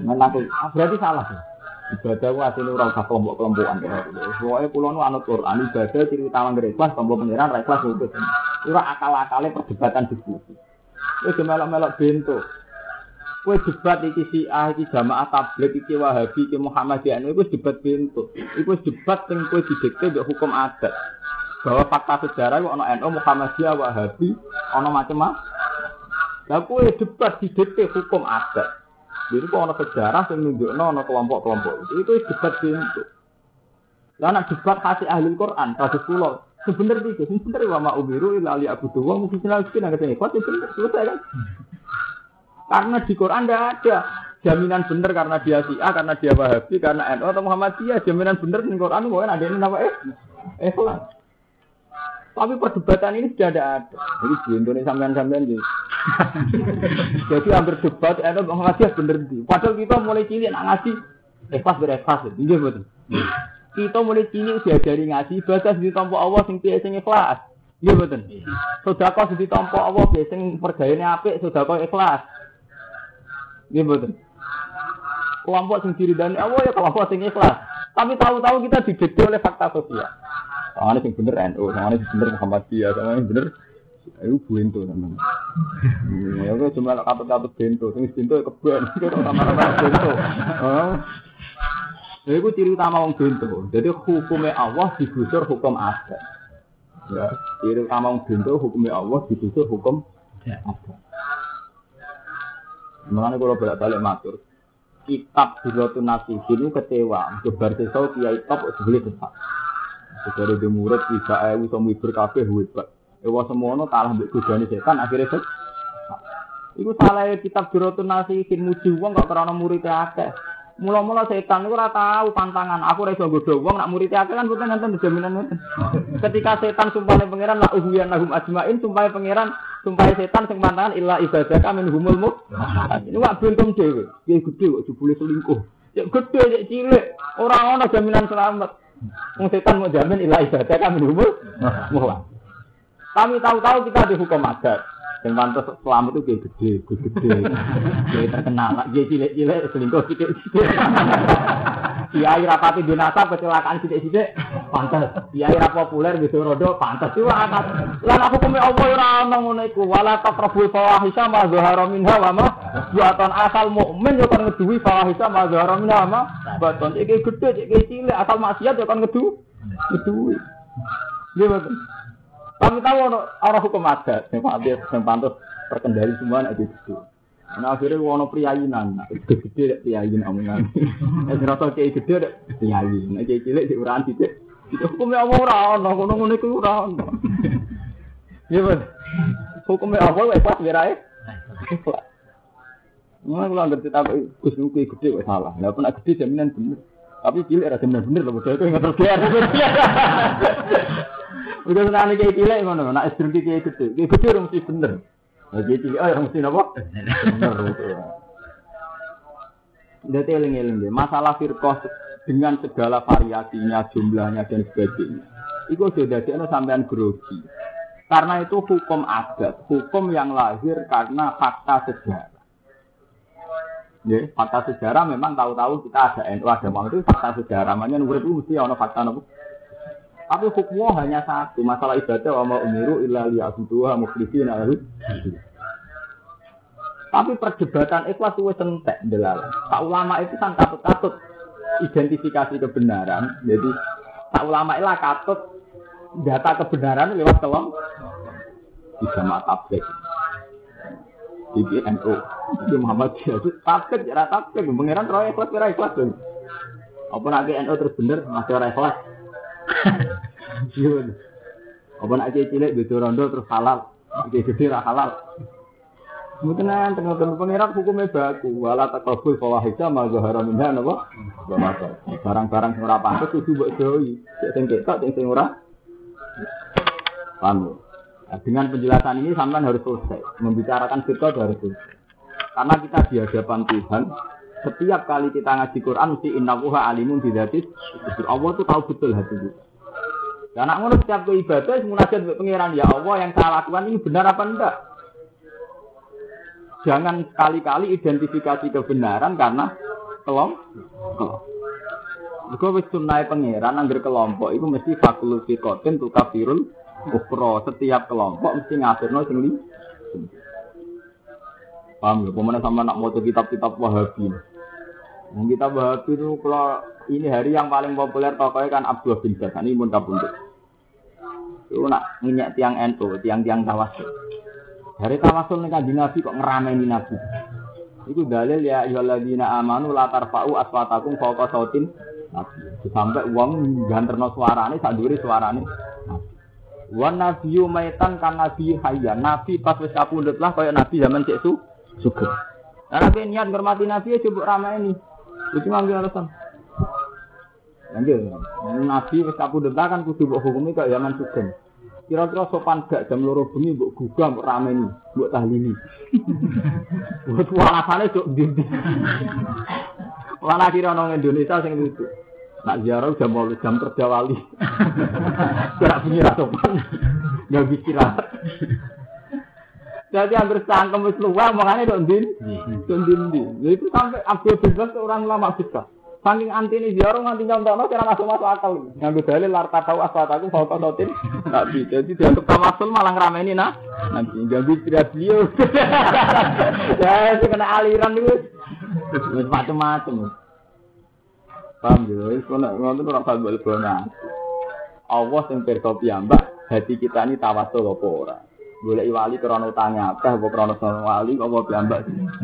Menang ah, berarti salah ya. Ibadah ku asline ora usah kelompok-kelompokan gitu. Pokoke kula nu anut Quran ibadah ciri utama ikhlas tombol pengiran ra ikhlas itu. Ora akal-akale perdebatan diskusi. Wis melok-melok bento. Kue debat iki si A, iki jamaah tablet, iki wahabi, iki Muhammadiyah, itu debat bento. Itu debat yang kue didikte hukum adat. Bahwa fakta sejarah itu ono NU Muhammadiyah, Wahabi, ono macam-macam. Lah kue debat di DP hukum adat. Jadi kok ono sejarah yang nunjukno ono kelompok-kelompok itu itu debat pintu. Lah nak debat hasil ahli Quran, kasus pulau. Sebenarnya itu, sebenarnya wa ma'ubiru ila ali abu tuwa mungkin sinal miskin agak ini. Kok bener selesai kan? Karena di Quran tidak ada jaminan benar karena dia si A, karena dia Wahabi, karena NU atau Muhammadiyah. Jaminan benar di Quran mungkin ada ini apa eh? Eh, tapi perdebatan ini sudah ada. Jadi di Indonesia sampean-sampean gitu. Jadi hampir debat, ada ngaji bener di. Padahal kita mulai cilik nak ngaji, ikhlas berikhlas, iya betul. Kita mulai cilik diajari ngaji, baca di tompo Allah sing piye sing ikhlas. Iya betul. Sedekah di tompo Allah piye sing pergayane apik, sedekah ikhlas. Iya betul. Kelompok sing diridani Allah ya kelompok sing ikhlas. Tapi tahu-tahu kita dididik oleh fakta sosial. Soalnya sing bener NU, soalnya sing bener Muhammadiyah, soalnya sing bener itu bento teman. Ya kok cuma katut-katut bento, sing bento keben, kok sama-sama bento. Oh. Ya itu ciri utama wong bento. Jadi hukumnya Allah digusur hukum adat. Ya, ciri utama wong bento hukumnya Allah digusur hukum adat. Mengenai kalau bolak-balik matur, kitab Birotun Nasib ini kecewa. Gebar sesau kiai top sebeli sesat. Dari di murid bisa ayu sama ibu kafe hebat. Ewa semono kalah mbek godane setan akhirnya set. Iku salah kitab Birotun Nasihin muji wong kok karena murid akeh. Mula-mula setan itu ora tahu pantangan. Aku ora iso wong nak murid akeh kan boten nonton jaminan ngoten. Ketika setan sumpah pangeran la uhwiyan lahum ajmain sumpah pangeran sumpah setan sing pantangan illa ibadaka min humul mu. Ini wak bentum dhewe. Ya gede kok jebule selingkuh. Ya gede ya cilik. Ora ana jaminan selamat. Wong setan mau jamin ilah ibadah kami humul muhwa. Kami tahu-tahu kita dihukum adat. Yang pantas selamat itu kayak gede, gede, gede. Kayak terkenal. Dia cilik-cilik selingkuh sidik-sidik. Kiai rapati dinasab kecelakaan sidik-sidik. Pantas. Kiai rap populer gitu rodo pantas. Itu akan. Lan aku kumi Allah ora ono ngono iku. Wala taqrabul fawahisha ma zahara ma buatan asal mukmin yo kan ngeduwi fawahisha ma zahara minha ma baton. Iki gede, iki cilik asal maksiat yo kan ngedu. Ngeduwi. Nggih. Kami tahu orang hukum adat yang pantas, yang pantas terkendali semua nak gitu. Nah akhirnya wono priayinan, gede-gede priayin omongan. Eh serasa kayak gede dek priayin, nah kayak cilik di uran titik. Hukumnya apa ora ono, kono ngono iku ora ono. Iya ben. Hukumnya apa wae pas biarae. Mulai kalau ngerti tapi Gus Nuki gede kok salah. Lah pun gede jaminan bener. Tapi cilik ada jaminan bener bodoh itu nggak terus Udah senang kayak cilik ngono, nak istri kayak gede, kayak gede orang mesti bener. Nah, kayak cilik, oh mesti apa? Bener. Jadi eling-eling masalah firqah dengan segala variasinya, jumlahnya dan sebagainya. Itu sudah jadi sampean grogi. Karena itu hukum adat, hukum yang lahir karena fakta sejarah. Ya, fakta sejarah memang tahu-tahu kita ada NU ada mau itu fakta sejarah. Makanya itu mesti ada fakta. Tapi hukumnya hanya satu, masalah ibadah wa ma umiru illa liya'buduha mukhlishina lahu. Tapi perdebatan ikhlas itu entek delal. Pak ulama itu kan katut-katut identifikasi kebenaran. Jadi tak ulama ilah katut data kebenaran lewat kelom di jamaah tablik. Di NU, Muhammad Jadi tablik, ya tablik, pengiran roh ikhlas, kira ikhlas dong. Apa nanti NU terus bener, masih orang ikhlas. Iya. Apa nanti cilik, betul rondo terus halal, gede gede halal. Mungkin nanti tengah-tengah pengiran hukumnya baku, wala takabul fawahisya ma zahara minha napa? Barang-barang sing ora pantes kudu mbok jauhi. Sing ketok sing sing ora. Paham? Nah, dengan penjelasan ini sampean harus selesai. Membicarakan firqah harus selesai. Karena kita di hadapan Tuhan, setiap kali kita ngaji Quran mesti innallaha alimun bidatis. Allah tuh tahu betul hati kita. Karena ngono setiap ibadah munajat pengiran ya Allah yang saya lakukan ini benar apa enggak? Jangan sekali-kali identifikasi kebenaran karena kelompok. Jika wis sunai pangeran angger kelompok itu mesti fakul fikotin tu kafirul ukro. Setiap kelompok mesti ngafirno sing li. Paham ya? Pemenang sama nak moto kitab-kitab Wahabi. Yang kitab Wahabi itu kalau ini hari yang paling populer tokohnya kan Abdul bin. Ini pun kabundut. Itu nak minyak tiang NU, tiang-tiang tawasul. Dari tawasul nih kanjeng Nabi kok ngerameni Nabi. Itu dalil ya ayyuhalladzina amanu la tarfa'u aswatakum fawqa sautin Nabi. Sampai uang ganterno suarane sak dhuwure suarane Nabi. Wan nabiyyu maitan kan nabi hayya. Nabi pas wis kapundhut lah kaya nabi zaman cek su sugih. Nah, nabi niat ngormati nabi ya coba ramai ini. Itu ngambil alasan. Lanjut. Nabi wis kapundhut lah kan kudu mbok hukumi kaya zaman sugih. Kira-kira sopan gak jam loro bengi mbok gugah mbok rameni, mbok tahlili. Buat alasane cok ndi. Wala kira nang Indonesia sing lucu. Nak ziarah jam mau jam kerja wali. Gerak bunyi sopan. Gak bisa Jadi hampir sangkem wis luwih makane dok ndin. Dok ndin ndi. Itu sampai Abdul Bebas orang lama bisa. Saking anti ini ziarah nganti nyontokno cara masuk masuk akal. Nganggo dalil larta tahu aswataku fauqa sautin. Nabi. Jadi dianggap tamasul malah ngrameni nah. Nanti ganggu tidak beliau. Ya, itu kena aliran itu. Macam-macam. Paham ya? Wis kono ngono ora usah mbok Allah sing pirsa piyambak, hati kita ini tawasul apa ora. Golek wali krana utange akeh apa krana wali apa piyambak.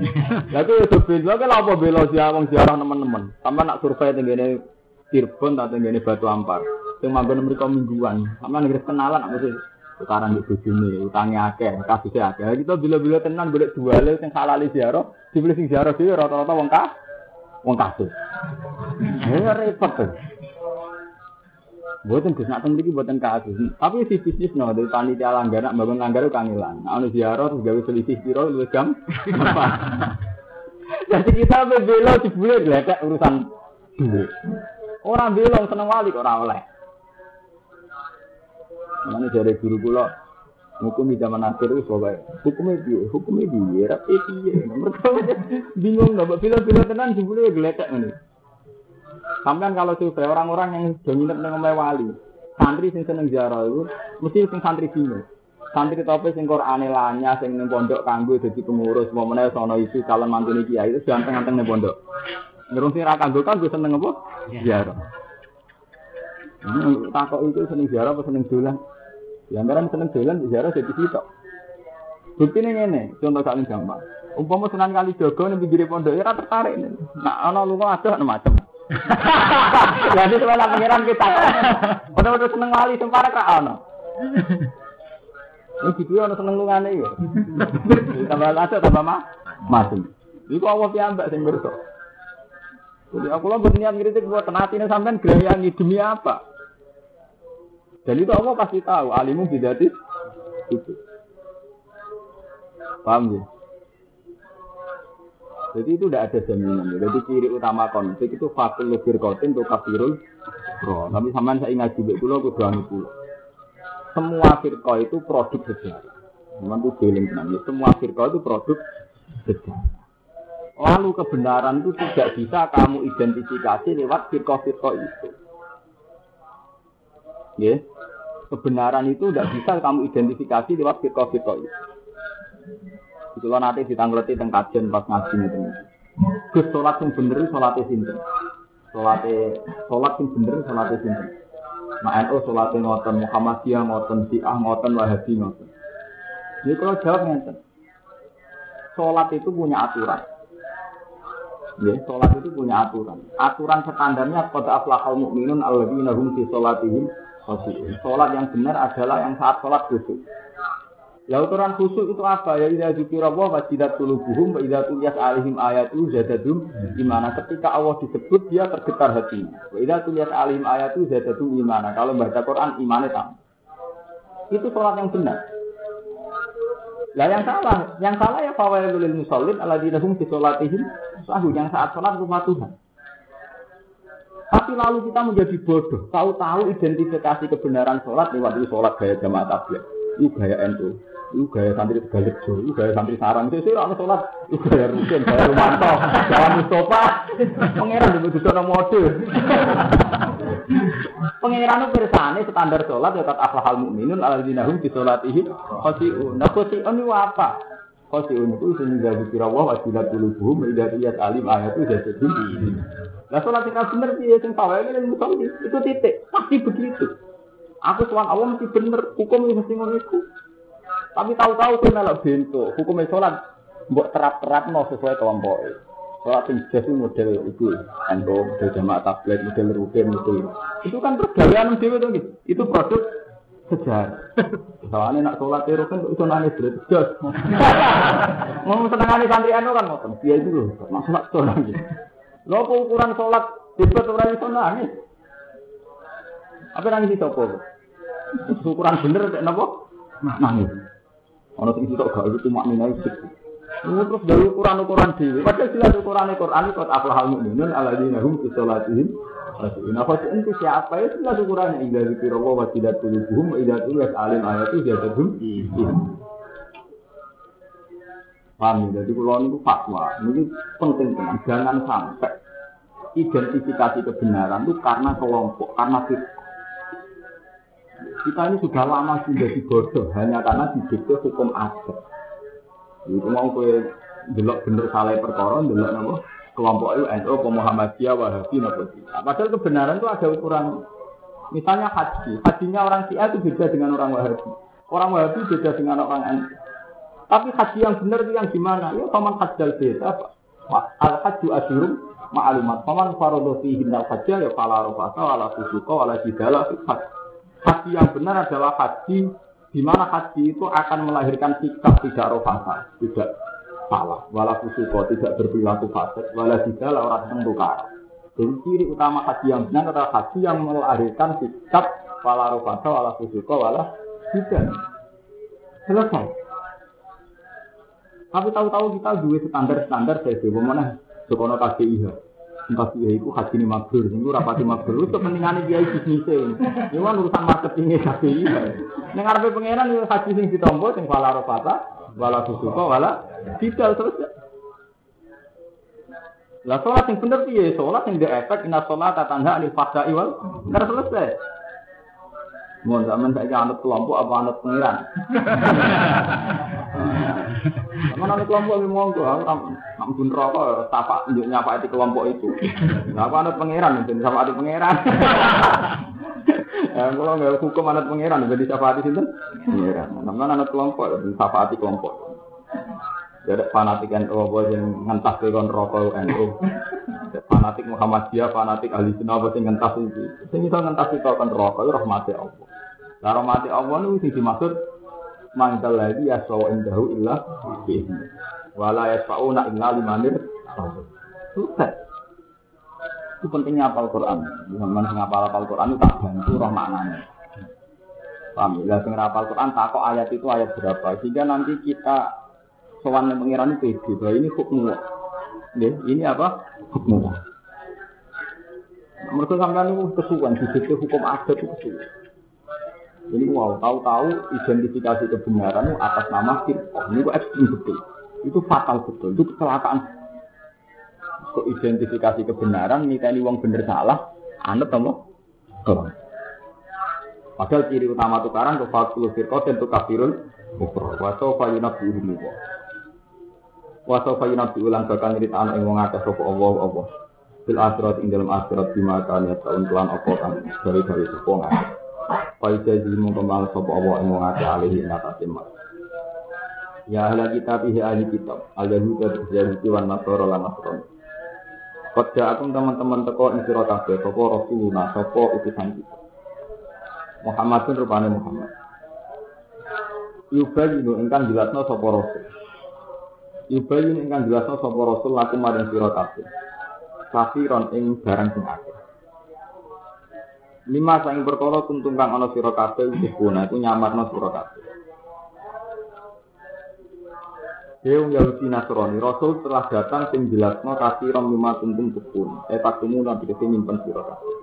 Lah ku yo beda kan apa bela siapa wong siarah teman-teman. Sampe nak survei tenggene Cirebon atau tenggene Batu Ampar. Sing manggon mriku mingguan. Sampe nggih kenalan apa sih? Sekarang di bojone utange akeh, kasusnya akeh. Kita bila-bila tenan golek duale sing halal ziarah, dibeli sing ziarah dhewe rata-rata wong kah wong kasus. Ya repot. Buatan Gus nak mriki buatan kasus. Tapi si bisnis no dari panitia langgar nak bangun langgar kangelan. Nah, ono ziarah terus gawe selisih piro lu jam. Jadi kita belo jebule gledek urusan duit. Orang belong seneng wali ora oleh. Mana dari guru kula hukum di zaman akhir itu soalnya hukumnya dia hukumnya dia rapi dia mereka bingung nggak bila bila tenan jebule gledek ini Sampai kalau survei orang-orang yang dominan dengan wali, santri sing seneng ziarah itu mesti sing santri bingung. Santri tope sing Qur'ane lanya sing ning pondok kanggo dadi pengurus, mau meneh sono isi calon mantune kiai itu ganteng-ganteng ning pondok. Ngerung sing ra kanggo kan seneng apa? Ziarah. Hmm, takok itu seneng ziarah apa seneng dolan? Ya antara seneng dolan ziarah jadi sitok. Bukti ini ngene, contoh saling gampang. Umpama senang kali jogo ning pinggir pondok ya tertarik. Nah ana lunga ada macam. Jadi sebenarnya pengiran kita. Udah-udah seneng wali sempara kak ono. Ini gitu ono seneng lungane ya. Tambah ada tambah mah masuk. Iku Allah piyambak sing berso. Jadi aku lo berniat ngiritik buat tenatine sampean gerayangi demi apa? Dan itu Allah pasti tahu alimu bidatis itu. Paham ya? Jadi itu tidak ada jaminan. Jadi ciri utama konflik itu fakul lebih kotin untuk kafirul bro. Tapi sampean saya ingat juga dulu aku itu. Semua firqa itu produk sejarah. Memang itu feeling tenang. Semua firqa itu produk sejarah. Lalu kebenaran itu tidak bisa kamu identifikasi lewat firqa-firqa itu. Ya, kebenaran itu tidak bisa kamu identifikasi lewat firqa-firqa itu. Lo nanti ditanggulati teng kajian pas ngaji itu. Gus sholat yang bener sholatnya sinten. Salate salat sing bener salate sinten? Nah, NU salate ngoten, Muhammadiyah ngoten, Syiah ngoten, Wahabi ngoten. Jadi kalau jawab ngeten. Salat itu punya aturan. Ya, sholat itu punya aturan. Aturan standarnya pada aflahal mukminun alladzina hum fi sholatihim khushu'un. Sholat yang benar adalah yang saat sholat khusyuk. Ya aturan khusyuk itu apa? Ya idza wa wajidat qulubuhum wa idza tuliyat alaihim ayatu zadadum imana. Ketika Allah disebut dia tergetar hatinya. Wa idza tuliyat alaihim ayatu zadadum imana. Kalau baca Quran imannya tambah. Itu sholat yang benar. Lah yang salah, yang salah ya fawailul lil musallin alladzina hum fi sholatihim sahu yang saat sholat rumah Tuhan. Tapi lalu kita menjadi bodoh, tahu-tahu identifikasi kebenaran sholat lewat sholat gaya jamaah tabligh, itu gaya NU, itu gaya santri Tegalego, itu gaya santri sarang, itu sih orang sholat, itu gaya rutin, gaya Rumanto, gaya Mustafa, pangeran juga sudah mode. Pangeran itu bersane standar sholat ya kata aflahal mukminun alladzina hum fi sholatihim khashi'un. Nah khashi'un itu apa? Khashi'un itu sehingga dikira wa wasilat qulubuhum idza lihat alim ayat itu jadi Nah sholat yang benar sih sing pawai ini musolli itu titik pasti begitu. Aku tuan Allah mesti bener hukum ini mesti ngono iku. Tapi tahu-tahu kowe melok bento, hukumnya sholat mbok terap-terap no sesuai kelompok. Sholat jelas itu model itu, endo model jamaah tablet, model rutin, model itu kan pergaulan dewi itu itu produk sejarah. Soalnya nak sholat itu kan itu nangis berat jelas. Mau senengane santri anu kan mau dia itu loh, nak sholat sholat gitu. Lo ukuran sholat debat orang itu nangis. Apa nangis itu apa? Ukuran bener, kenapa? Nangis. Ono sing sitok gak itu cuma minai ini terus dari ukuran-ukuran dewi. Padahal jelas ukuran Quran itu aflah hal mukminun alladzina hum fi sholatihim Nah, kau itu siapa ya jelas ukurannya indah di wa tidak tulibuhum tidak tulis alim ayat itu dia terhum. Paham ya? Jadi kalau itu fatwa, ini penting teman. Jangan sampai identifikasi kebenaran itu karena kelompok, karena kita. Kita ini sudah lama sudah dibodoh hanya karena didikte hukum adat. Itu mau kue delok bener salah perkara, delok napa kelompok itu NU, Muhammadiyah, Wahabi, napa Padahal kebenaran itu ada ukuran. Misalnya haji, hajinya orang Syiah itu beda dengan orang Wahabi. Orang Wahabi beda dengan orang NU. Tapi haji yang benar itu yang gimana? Ya paman hajjal beda. Al haju asyurum ma'lumat. Paman farodo fihi al hajjal ya fala rafasa wala fusuqa wala jidala Haji yang benar adalah haji di mana haji itu akan melahirkan sikap tidak rofasa, tidak salah, wala fusuko, tidak berperilaku fasik, wala tidak orang tukar. Jadi ciri utama haji yang benar adalah haji yang melahirkan sikap wala rofasa, wala fusuko, wala tidak. Selesai. Tapi tahu-tahu kita dua standar-standar saya bagaimana sekolah KDIH. Entah dia itu haji ini mabrur, itu rapati mabrur. Itu kepentingannya dia bisnisnya. Ini kan urusan marketingnya KPI. Yang ngarepe pangeran itu haji sing ditombo, sing wala rofata, wala susuka, wala tidak selesai. Lah sholat yang bener piye? Sholat yang dia efek inna sholat tatangga anil fahsya iwal. Nggak selesai. Mau zaman saya anut kelompok apa anut pengiran? Sama anut kelompok ini monggo, aku ampun rokok, tapak nyapa di kelompok itu. Aku anut pengiran, jadi sapa di pengiran. Ya, kalau nggak hukum anut pengiran, jadi sapa di situ. Pengiran, nama anut kelompok, jadi sapa di kelompok. Jadi fanatik NU apa yang ngentas ke kon rokok NU. Fanatik Muhammadiyah, fanatik ahli sunnah apa yang ngentas itu. Sing iso ngentas itu kon rokok itu rahmati Allah. Lah rahmati Allah itu sing dimaksud mangkal lagi ya sawa indahu illa bihi. Wala yasfauna illa limanir. Sudah. Itu pentingnya apal Quran. Zaman sing apal apal Quran itu tak bantu roh maknanya. Paham ya? Sing apal Quran takok ayat itu ayat berapa sehingga nanti kita sowan yang pengiran pede bahwa ini hukum Nggih, ini apa? Hukum Mereka sampean itu kesuwan, di hukum adat itu kesuwan. Ini wow, tahu-tahu identifikasi kebenaran atas nama firqah. Ini kok ekstrim betul. Itu fatal betul. Itu kecelakaan. Untuk identifikasi kebenaran, ini uang bener salah, anut? Kelam. Padahal ciri utama tukaran kefakul firqah dan tukafirun ukro. Waso fayunab diulim Waso fayunab diulang bakal ngirit anak yang mengatas sopa Allah Allah. fil akhirat ing dalam akhirat bima ya tahun kelan apa kan dari dari sepo Faizah jadi mengkembang sopo Allah yang mengake alihi ngatasi mas Ya ahli kitab ihi ahli kitab. Al yahud dan yahudi wan nasoro lan nasron. Kode akum teman-teman teko ing sira kabeh sapa rasuluna sapa utusan kita. Muhammadun rupane Muhammad. Yubayinu ingkang jelasno sapa rasul. Yubayinu ingkang jelasno sapa rasul laku maring sira kabeh. Kafiron ing barang sing akeh. Lima saing perkara kuntung kang ana sira kabeh wis guna iku nyamarno sira kabeh. Deung Yahudi Nasrani, Rasul telah datang sing jelasno kafiron lima kuntung tukun. Eh takumu lan tegese nyimpen sira kabeh.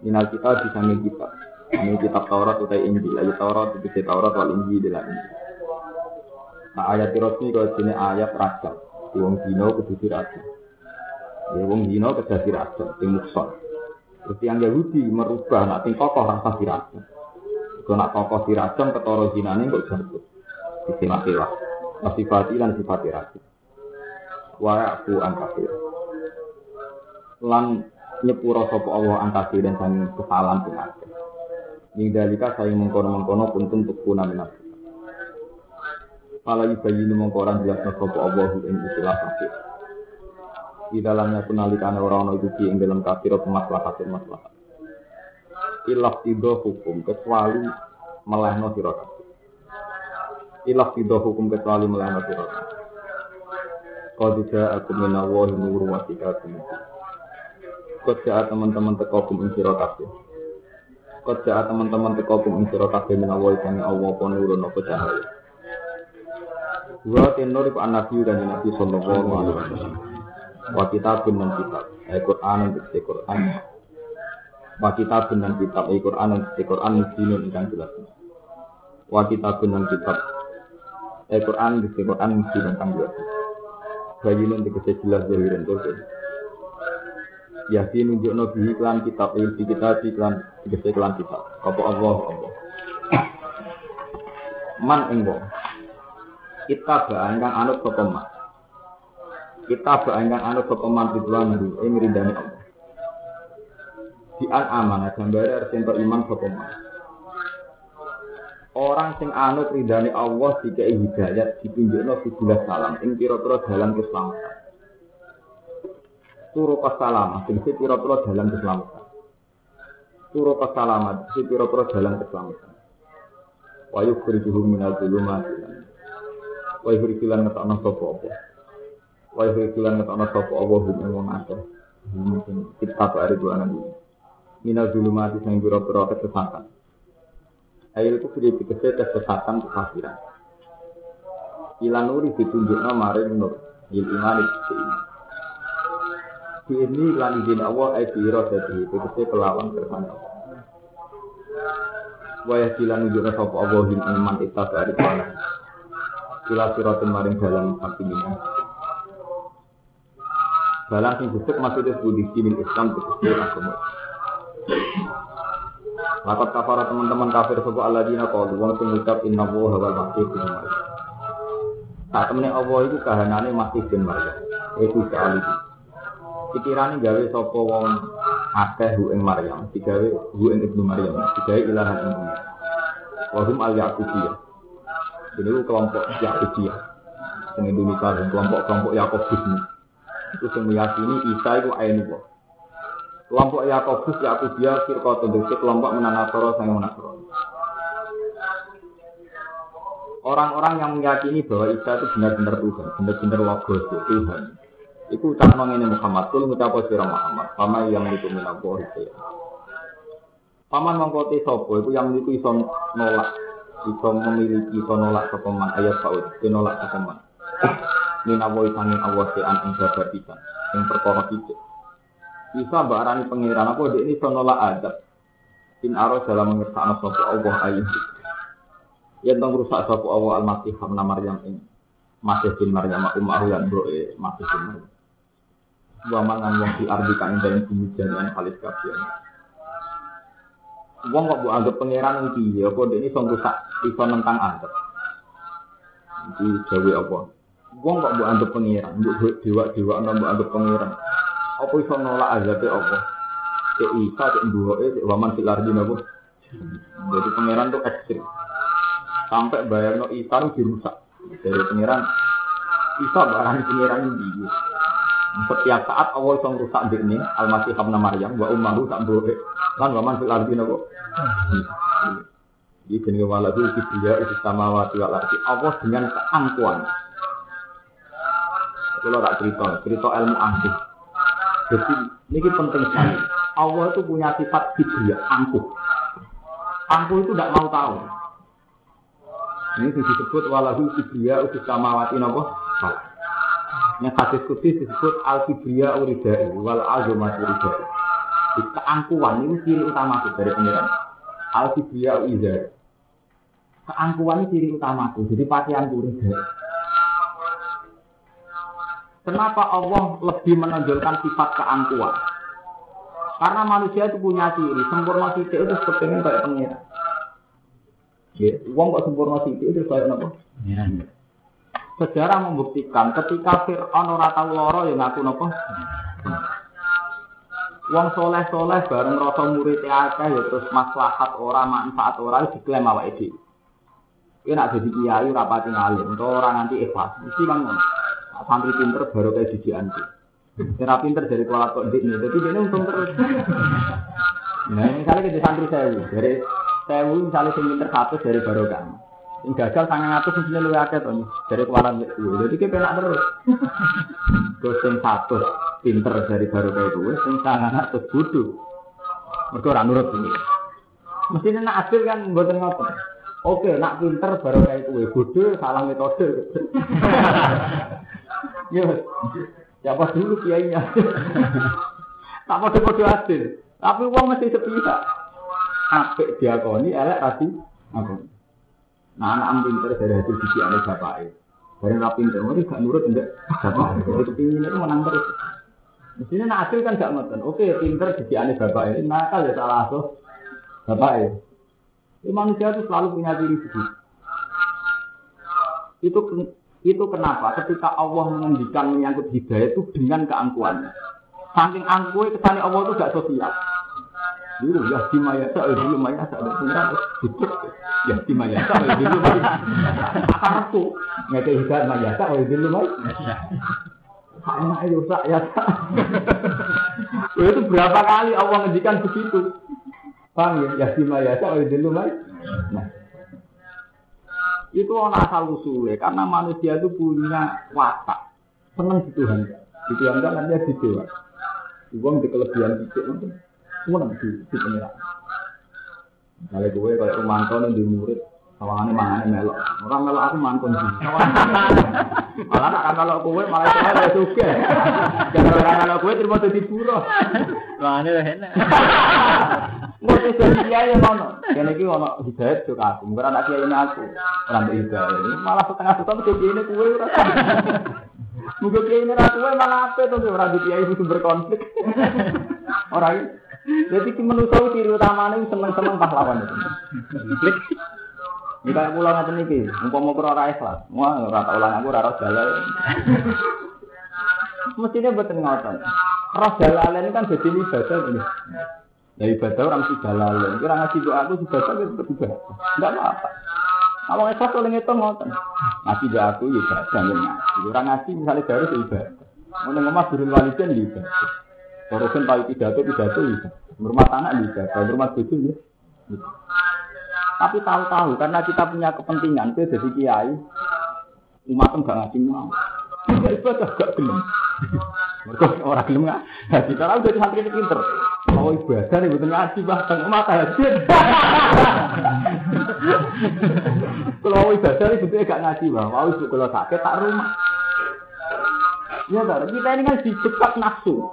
Minal kita disange kita. Ini kitab Taurat utai Injil, ayat Taurat tegese Taurat wal Injil dalam Injil. Nah ayat Rasul kalau sini ayat raja, wong dino kudu dirajam. Ya wong dino kedah dirajam, sing mukson. Terus yang Yahudi merubah nak sing kokoh rasa dirajam. Kalau nak kokoh dirajam ketara zinane kok jatuh. Lah. Sifat lan sifat dirajam. Wa aku angkafir. Lan nyepuro sapa Allah angkafir dan sang kesalahan sing akeh. Ning dalika saya mengkono-mengkono kuntum tukuna minat. Pala yubayinu mengkoran jelas sapa Allah ing istilah kafir. Di dalamnya penalikan orang-orang itu ing dalam kafir maslahat maslahat. Ilah tido hukum kecuali melehno sira kabeh. Ilah tido hukum kecuali melehno sira kabeh. Qad ja'akum min Allahi nurun wa ja'a teman-teman teko kum ing sira kabeh. Teman-teman teko kum ing sira kabeh min Allahi Allah apa nurun apa cahaya. Wa tenor iku nabi dan nabi sallallahu alaihi wasallam. Wa kitabun dan kitab. Al-Qur'an dan Al-Qur'an. Wa kitabun dan kitab. Al-Qur'an dan Al-Qur'an dinun ingkang jelas. Wa kitabun dan kitab. Al-Qur'an dan Al-Qur'an dinun ingkang jelas. Bayinun dikese jelas zahirin tuh. Yakin nunjuk nabi iklan kitab il di kitab iklan dikese iklan kitab. Apa Allah Allah. Man enggo. Kita ingkang anut sapa. Kita ingkang anut sapa man ridwan ing ridane Allah. Di an amanah gambare arep entuk iman sapa man. Orang sing anut ridane Allah dikai hidayat ditunjukno sebuah salam ing pira-pira dalan keselamatan. Turu salam, sing pira-pira dalan keselamatan. Turu selamat, sing pira-pira dalan keselamatan. Wa yukhrijuhum minal zulumati wa yukhrijulan ngetokno sapa apa. Wa yukhrijulan ngetokno sapa apa hum ing wong akeh. Mungkin kita hari dua nanti. Minal zulumati sing pira-pira kesesatan. Ayo itu sudah dikasih kesesatan kekafiran. Ilan nuri ditunjukna maring nur. Il iman itu iman. Ini lan izin Allah ay biro jadi itu kelawan kersane Allah. Wayah silan nunjukna sapa Allah him iman ita dari kana. Ila siratul maring dalam hakimina. Dalam sing disebut maksudnya budi dinin Islam tegese agama. Lakat kafara teman-teman kafir sapa alladzina qalu wong sing ngucap inna wa wal masih bin Maryam. Saat temene Allah itu kahanane masih bin Maryam. Iku sekali. Pikirane gawe sapa wong akeh hu ing Maryam, digawe hu ing ibnu Maryam, digawe ilahan ing dunya. Wa hum al yaqubiyah. Ini kelompok Yakubiyah. Sing Indonesia kelompok-kelompok Yakobus ini. Itu meyakini Isa itu ainullah. Kelompok Yakobus, Yakubia, Firqatun, itu kelompok menanasoro sang menasoro. Orang-orang yang meyakini bahwa Isa itu benar-benar Tuhan, benar-benar logos Tuhan. Itu ucap ini Muhammad, itu ucap sira Muhammad, sama yang itu minabu itu ya. Paman mengkoti sopo, itu yang itu iso nolak, iso memiliki, iso nolak sopeman ayat paut, itu nolak sopeman. Minabu isangin Allah se'an ing bisa, yang perkara kita. bisa mbak arani pengiran apa dia ini sonolak adab. In aro dalam mengertakno sopo Allah ayat yang tentang rusak sopo Allah al-masih hamna Maryam ini. Masih bin Maryam umar yang bro masih bin Maryam. Wa mangan wong di ardi kan dalam bumi jadian kalis kafian wong kok bu anggap pengiran iki ya apa ini son rusak iso nentang adab. Iki jawi apa wong kok bu anggap pengiran bu dewa dewa nang bu anggap pengiran Apa iso nolak azabe Allah? Cek Isa, cek Mbuhoke, cek Waman fil ardi napa? Jadi pangeran tuh ekstrim. Sampai bayar no Isa itu dirusak. Dari pangeran Isa barang pangeran ini. Setiap saat Allah iso rusak ini Al-Masih Ibnu Maryam wa ummahu tak boleh. Lan Waman fil ardi napa? Jadi jenenge walahu kibriya itu samawati wal ardi. Allah dengan keangkuhan. Kalau tak cerita, cerita ilmu angkuh. Jadi ini penting sekali. Allah itu punya sifat kibriya, angkuh. Angkuh itu tidak mau tahu. Ini disebut walahu kibriya itu samawati napa? Yang hadis kudus disebut al kibriya uridai wal azumati uridai. Keangkuhan ini ciri utama dari pengiran. Al kibriya uridai keangkuhan ini ciri utamaku. Jadi pakaian kuridai. Kenapa Allah lebih menonjolkan sifat keangkuhan? Karena manusia itu punya ciri, sempurna titik itu kepengen kayak pengira. Ya, uang kok sempurna titik itu kayak apa? Sejarah membuktikan ketika Fir'aun ora tahu loro yang ngaku nopo. Wong soleh-soleh bareng rasa murid akeh ya terus maslahat ora manfaat ora diklaim awake dhewe. Ini nak jadi kiai rapati ngalim, untuk orang nanti ikhlas. Mesti kan ngono. Santri pinter baru kayak di anti. Kira pinter dari kuala kok ini, jadi dia untung terus. Nah, misalnya kita santri sewu, dari sewu misalnya sing pinter satu dari baru kan. Yang gagal sangat ngatus mestinya lu akeh tuh, dari kuala itu. Jadi kita penak terus. Terus yang satu pinter dari baru kayak itu, yang sangat ngatus bodoh. Mereka orang nurut ini. Mestinya nak hasil kan buatan ngotot. Oke, nak pinter baru kayak kue bodoh salah metode. Yo, siapa dulu kiainya? tak mau bodoh hasil. Tapi uang mesti sepihak. Apik diakoni, elek rasi. Apa? Nah, anak pinter dari hasil sisi bapak Barang rapi pinter, mesti gak nurut enggak? Bapak, jadi kepingin itu menang terus. Mestinya nak hasil kan gak ngoten. Oke, pinter sisi bapak ini, nakal ya salah asuh bapak Ya, manusia itu selalu punya ciri begitu. Itu itu kenapa ketika Allah mengendikan menyangkut hidayah itu dengan keangkuhannya. Saking angkuhnya kesannya Allah itu gak sosial. Dulu ya di maya tak dulu ada pengiran ya di dulu akan aku ngeke hidayah maya tak dulu. Enak itu sak ya Itu berapa kali Allah mengendikan begitu. Paham ya? Ya bima ya, dulu. Nah. Itu orang asal usulnya, karena manusia itu punya watak. Senang di Tuhan. Di Tuhan kan nanti di dewa. Uang di kelebihan itu, senang di, di pengirat. Misalnya gue kayak Umanto di murid, Sawangannya mangane melok. Orang melok aku sih. Malah nak melok kowe malah kowe wis suge. Jangan melok kowe terima dadi buruh. Mangane wis enak. Ngono dadi kiai ngono. Kene iki ono hidayat yo aku. Ora anak kiai aku. Ora mbek hidayat. Malah setengah setengah kok kiai kowe ora. Muga kiai ini ra kowe malah ape to ora di kiai sumber konflik. Ora Jadi manusia ciri utamanya seneng-seneng pahlawan itu. Jika pulang ngaten niki, umpama kira ora ikhlas, wah ora tak ulang aku ora dalal. Mestinya betul ngotot. Roh dalal ini kan jadi ibadah ini. Ya ibadah orang mesti dalal. Kira ngaji doa aku ibadah itu tetap ibadah. Enggak apa-apa. Awang ikhlas oleh ngitung ngotot. Ngaji doa aku ya ibadah ngaji. Orang ngaji misalnya baru ibadah. Mau ngomong birul walidin ya ibadah. Barusan tahu pidato pidato ibadah. Rumah tanah ibadah, rumah bojo ya. Tapi tahu-tahu karena kita punya kepentingan, kita jadi kiai, umat enggak ngasih mau. Tidak ibadah gak gelem. Mereka orang gelem nggak. Jadi kalau udah santri ini pinter, mau ibadah nih butuh ngaji bahkan umat hadir. Kalau ibadah nih butuh gak ngaji bang. Mau kalau sakit tak rumah. Ya kan, kita ini kan dicekat nafsu.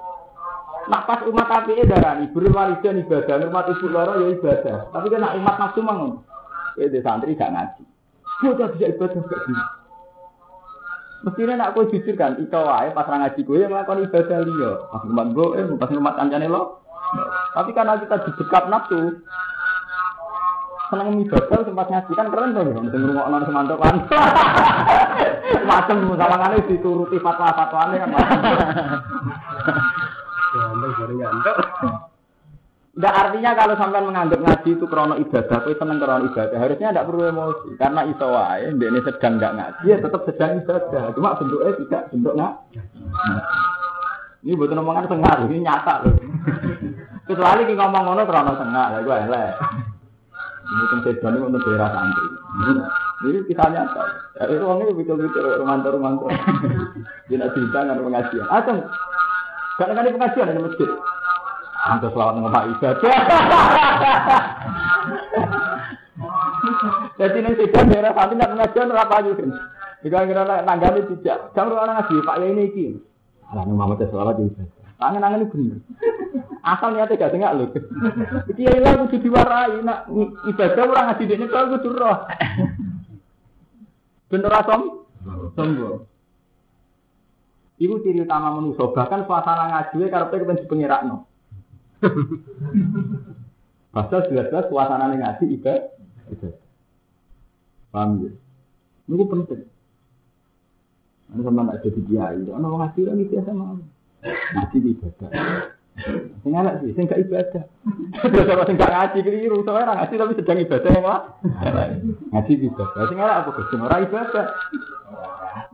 Nak pas umat api darani berwalidan ibadah, umat ibu loro ya ibadah. Tapi kan nak umat nafsu mangun. Ya di santri gak ngaji. Bocah bisa ibadah gak gini. Mestinya nak kau jujur kan, ika wae pas ngaji gue yang melakukan ibadah liya. Pas umat gue, eh, pas umat kancane lo. Tapi karena kita didekat nafsu, seneng ibadah sempat ngaji kan keren tuh, mesti ngrungokno semantok kan. Macam sama kali dituruti fatwa-fatwane kan. Nggak artinya kalau sampai menganggap ngaji itu krono ibadah, itu seneng krono ibadah. Harusnya tidak perlu emosi, karena iso wae, ini sedang nggak ngaji, ya tetap sedang ibadah. Cuma bentuknya tidak bentuk nggak. Ini butuh omongan tengah, ini nyata loh. Kecuali kita ngomong ngono krono tengah, ya gue elek. Mungkin sedan itu untuk daerah santri. Ini kita nyata. Ya, itu orangnya betul-betul romanto-romanto. Tidak cerita dengan pengajian. Aceng, kadang-kadang pengajian di masjid. Antus selawat ngomong ibadah. Jadi ini sedan daerah santri tidak pengajian apa aja kan? Jika kira tanggane tidak, jangan orang ngaji Pak ya ini iki. Lah Muhammad selawat ibadah. Tangan-tangan ini bener. Asal niatnya gak tengah lho. Iki ya kudu diwarai nak ibadah orang ngaji dene kok kudu roh. Ben ora som sombong. Iku ciri utama manusia, bahkan suasana ngaji karepe kepen dipengirakno. Pasal jelas-jelas suasana ngaji ibadah. Paham ya? Ini penting. Ini sama nak jadi kiai, ono ngaji kan biasa mau. Ngaji ibadah. Sing elek sih, sing gak ibadah. Terus sing gak ngaji keliru, soalnya ngaji tapi sedang ibadah yang lah. Ngaji ibadah. Sing elek apa Gus? Ora ibadah.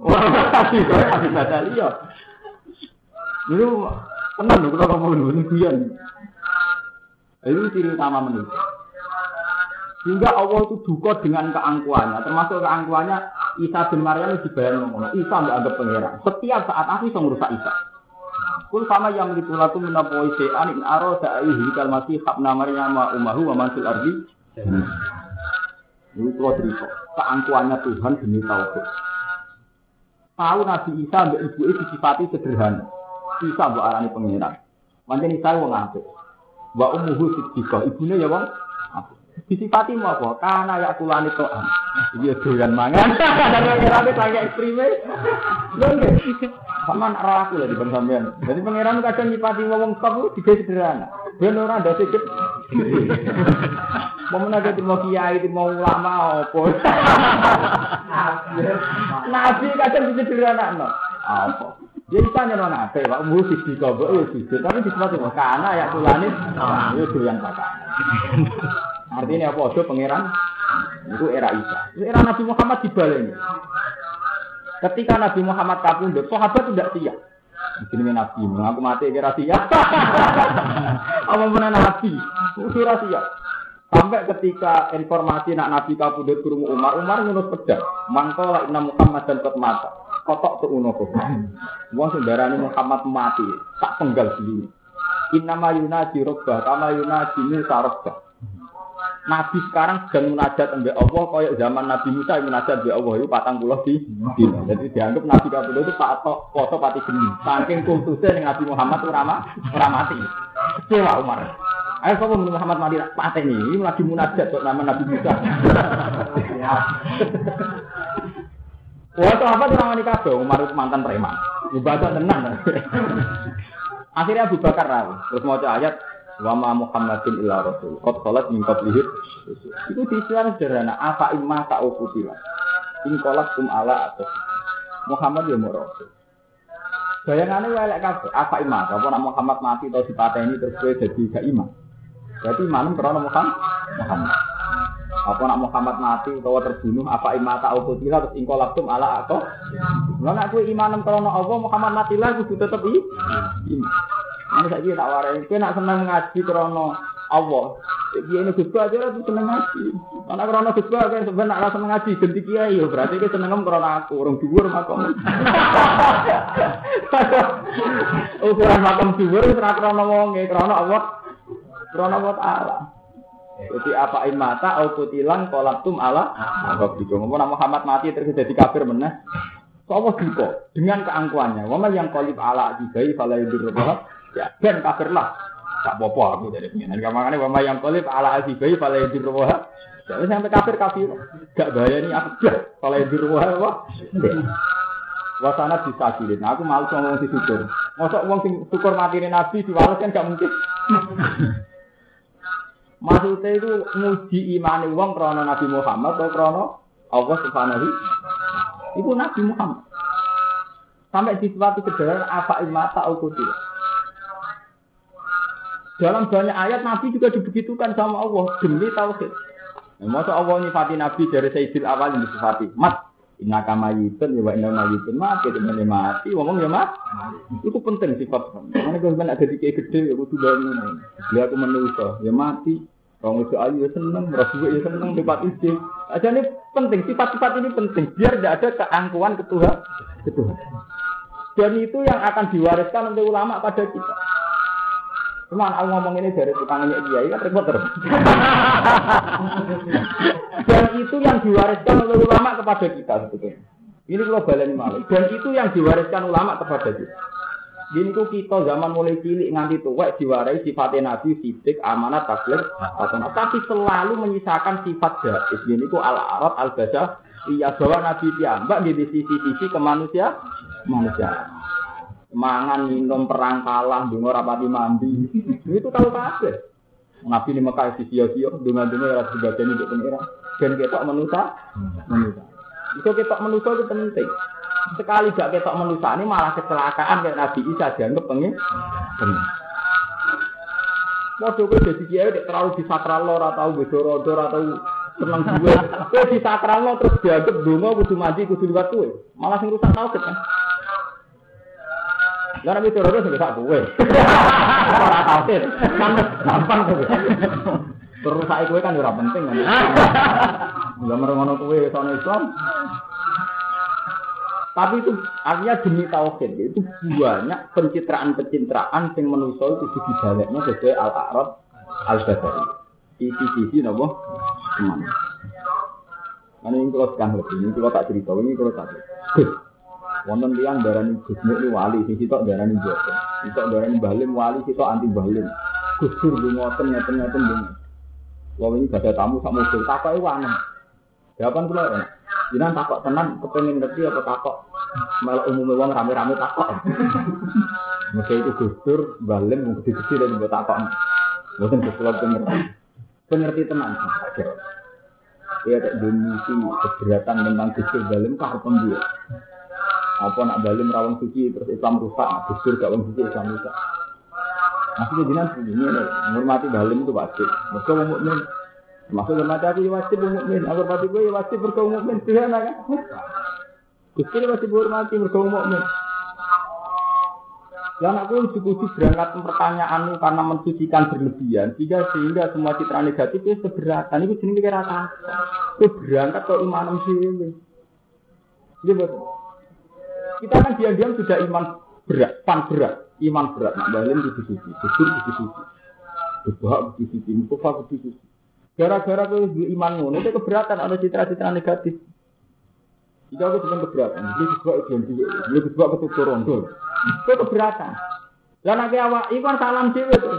Ora ngaji, ngaji ibadah liya. Itu tenan lho kalau ngomong lho guyon. Itu ciri utama manusia. Sehingga Allah itu duka dengan keangkuhannya, termasuk keangkuhannya Isa bin Maryam dibayar ngomong, Isa nggak anggap pangeran. Setiap saat aku bisa merusak Isa. Kul sama yang itu laku menapoi se'an in aro da'i hikal masih habna wa umahu wa mansul ardi. Ini kalau cerita, keangkuhannya Tuhan demi tauhid. Tahu Nabi Isa mbak ibu itu disifati sederhana. Isa mbak arani pangeran. Mantan Isa wong apik. Wa umuhu siddiqah, ibunya ya wong. Disifati mau apa? Karena ya kulani to'an. Iya doyan mangan. Dan pangeran itu lagi ekstrime. Sama nak aku lah di bang sampean. Jadi pangeran kadang nyipati wong top itu juga sederhana. Ben ora ndak sikit. Mau menaga di mau kiai, di mau ulama apa. Nabi kadang disederhana no. Apa? Ya bisa nyono nabi, Pak Mu kobok ya sisi, tapi di tempat itu karena ya tulani, itu doyan kakak. Artinya apa? Itu pangeran itu era Isa. Itu era Nabi Muhammad dibaleni. Ketika Nabi Muhammad kapundhut, sahabat tidak siap. Ini Nabi, aku mati kira siap. Apa mana Nabi? Kira siap. Sampai ketika informasi nak Nabi kapundhut kurung Umar, Umar ngunus pedang. Mangkola inna Muhammad dan mata. Kotok uno kok. Wong sendarane Muhammad mati, tak penggal sendiri. Innama yunaji robbah, kama yunaji Musa robbah. Nabi sekarang sedang munajat mbek Allah kayak zaman Nabi Musa yang munajat mbek Allah itu patang puluh di dino. Jadi dianggap Nabi Kapulu itu pak foto pati geni. Saking kultusnya dengan Nabi Muhammad itu ramah ramati. Kecewa Umar. Ayo kamu Muhammad mati paten ini, ini lagi munajat kok nama Nabi Musa. Wah, itu apa tuh namanya kabeh? Umar itu mantan preman. Ibadah tenang. Akhirnya Abu Bakar. Terus mau ayat Wama Muhammadin illa Rasul. Kot sholat min qablihid. Itu diistilah sederhana. Apa imma ta'ufutila. In kolak kum ala atau Muhammad ya mau Rasul. Bayangannya welek kabeh. Apa imma? Apa nak Muhammad mati atau dipateni terus gue jadi gak iman. Berarti imanem karena Muhammad. Muhammad. Apa nak Muhammad mati atau terbunuh? Apa imma ta'ufutila terus in kum ala atau Lah nak gue imanem karena Allah Muhammad mati lagi tetap iman. Ini saya tak warai. Kau nak senang ngaji krono Allah. Dia ini gus aja lah seneng ngaji. Karena krono gus kan sebenarnya seneng ngaji. Ganti kiai ya berarti dia seneng krono aku. Orang dhuwur makom. Ukuran makom dhuwur ora krono wonge krono Allah. Krono Allah taala. Jadi apa imata au kutilan kolaptum ala apa gitu. Ngomong Muhammad mati terus jadi kafir meneh. Allah duka dengan keangkuhannya. Wama yang kolip ala dibai fala yudur Ya, ben kafirlah. Tak apa aku dari pengen. Makanya wama yang kolip ala asibai fala yadir wah. Jadi sampai kafir kafir. Gak bahaya nih aku dah. Fala yadir wah wah. Wasana disakilin. Aku malu sama wong syukur. Masa wong sing syukur mati nabi diwales kan gak mungkin. Maksudnya itu muji imani wong krono Nabi Muhammad atau krono Allah Subhanahu Itu Nabi Muhammad. Sampai disifati sederhana apa imata al Dalam banyak ayat Nabi juga dibegitukan sama Allah demi tauhid. Nah, masa Allah nyifati Nabi dari Sayyidil awal yang disifati. Mat, Inna kama yitun, ya wa inna ma yitun mati, teman mati, ngomong ya mat. Itu penting sifat. Karena kalau ada di kayak gede, ya kudu bangun. Dia aku menusa, ya mati. Orang itu ayu ya seneng, rasul ya seneng, sifat isi. Aja ini penting, sifat-sifat ini penting. Biar tidak ada keangkuhan ketuhan. ketuhan. Dan itu yang akan diwariskan oleh ulama pada kita. Cuma aku ngomong ini dari tukangnya dia, kan repot terus. Dan itu yang diwariskan oleh ulama kepada kita sebetulnya. Ini kalau baleni malah. Dan itu yang diwariskan ulama kepada kita. Kok kita zaman mulai cilik nganti tua diwarai sifat nabi, sidik, amanat, tabligh, tapi selalu menyisakan sifat jahis. Gini kok al arab al basa iya bahwa nabi piyambak di sisi-sisi ke manusia, manusia mangan minum perang kalah dungo rapati mandi itu tahu kabeh nabi ini Mekah si sia-sia dengan dungo ya sebagian untuk pengira dan ketok menusa menusa itu ketok menusa itu penting sekali gak ketok menusa ini malah kecelakaan kayak Nabi Isa dianggap pengen Waduh, gue jadi kiai terlalu disakral lo, atau bedoro atau seneng gue. Disakral lo terus dianggap dungo kudu mandi kudu liwat gue. Malah sing rusak tau kan. Lah nek teroris wis sak kowe. Ora tauhid. Kan gampang tuh. Terus saiki kowe kan ora penting kan. Lah merengono kowe sono Islam. Tapi itu artinya demi tauhid itu banyak pencitraan-pencitraan yang manusia itu dibaleknya sesuai al-a'rad al-basari. Sisi-sisi nopo teman. Karena ini kalau sekarang lebih, ini kalau tak cerita, ini kalau tak cerita. Wonten tiang darani Gus Nur wali, sing sitok darani boten. Sitok darani Balim wali, sitok anti Balim. Gus Dur ngoten ngoten ngoten dong. Wong ini gak ada tamu sak mobil, takoke wanem. Jawaban kula ya. Jinan takok tenan kepengen ngerti apa takok malah umumnya wong rame-rame takok. Mesti itu Gus Dur, Balim mung gede-gede dan buat takok. Boten Gus Dur pengerti. Pengerti tenan. Dia tak dimisi keberatan tentang Gus Dur Balim kah pembuat apa nak balim rawang suci terus Islam rusak, gusur gak wong suci Islam rusak. Maksudnya jinan begini, menghormati balim itu pasti. Mereka mau mukmin. Maksud hormati aku ya wajib mukmin. Aku hormati gue ya wajib berkau mukmin. Tidak kan? Gusur wajib hormati berkau mukmin. Dan aku uji-uji berangkat pertanyaan karena mensucikan berlebihan sehingga sehingga semua citra negatif itu seberatan itu jenis kira kata itu berangkat ke iman sih Iya betul. Kita kan diam-diam sudah iman berat, pan berat, iman berat. Nak balin di suci, jujur di suci, berdoa di suci, mukofa di suci. Gara-gara kau iman ngono itu keberatan ada citra-citra negatif. Jika aku cuma keberatan, ini disebut ideologi, ini disebut ketutur rondo. Itu keberatan. Dan nanti awak iman salam dewi itu.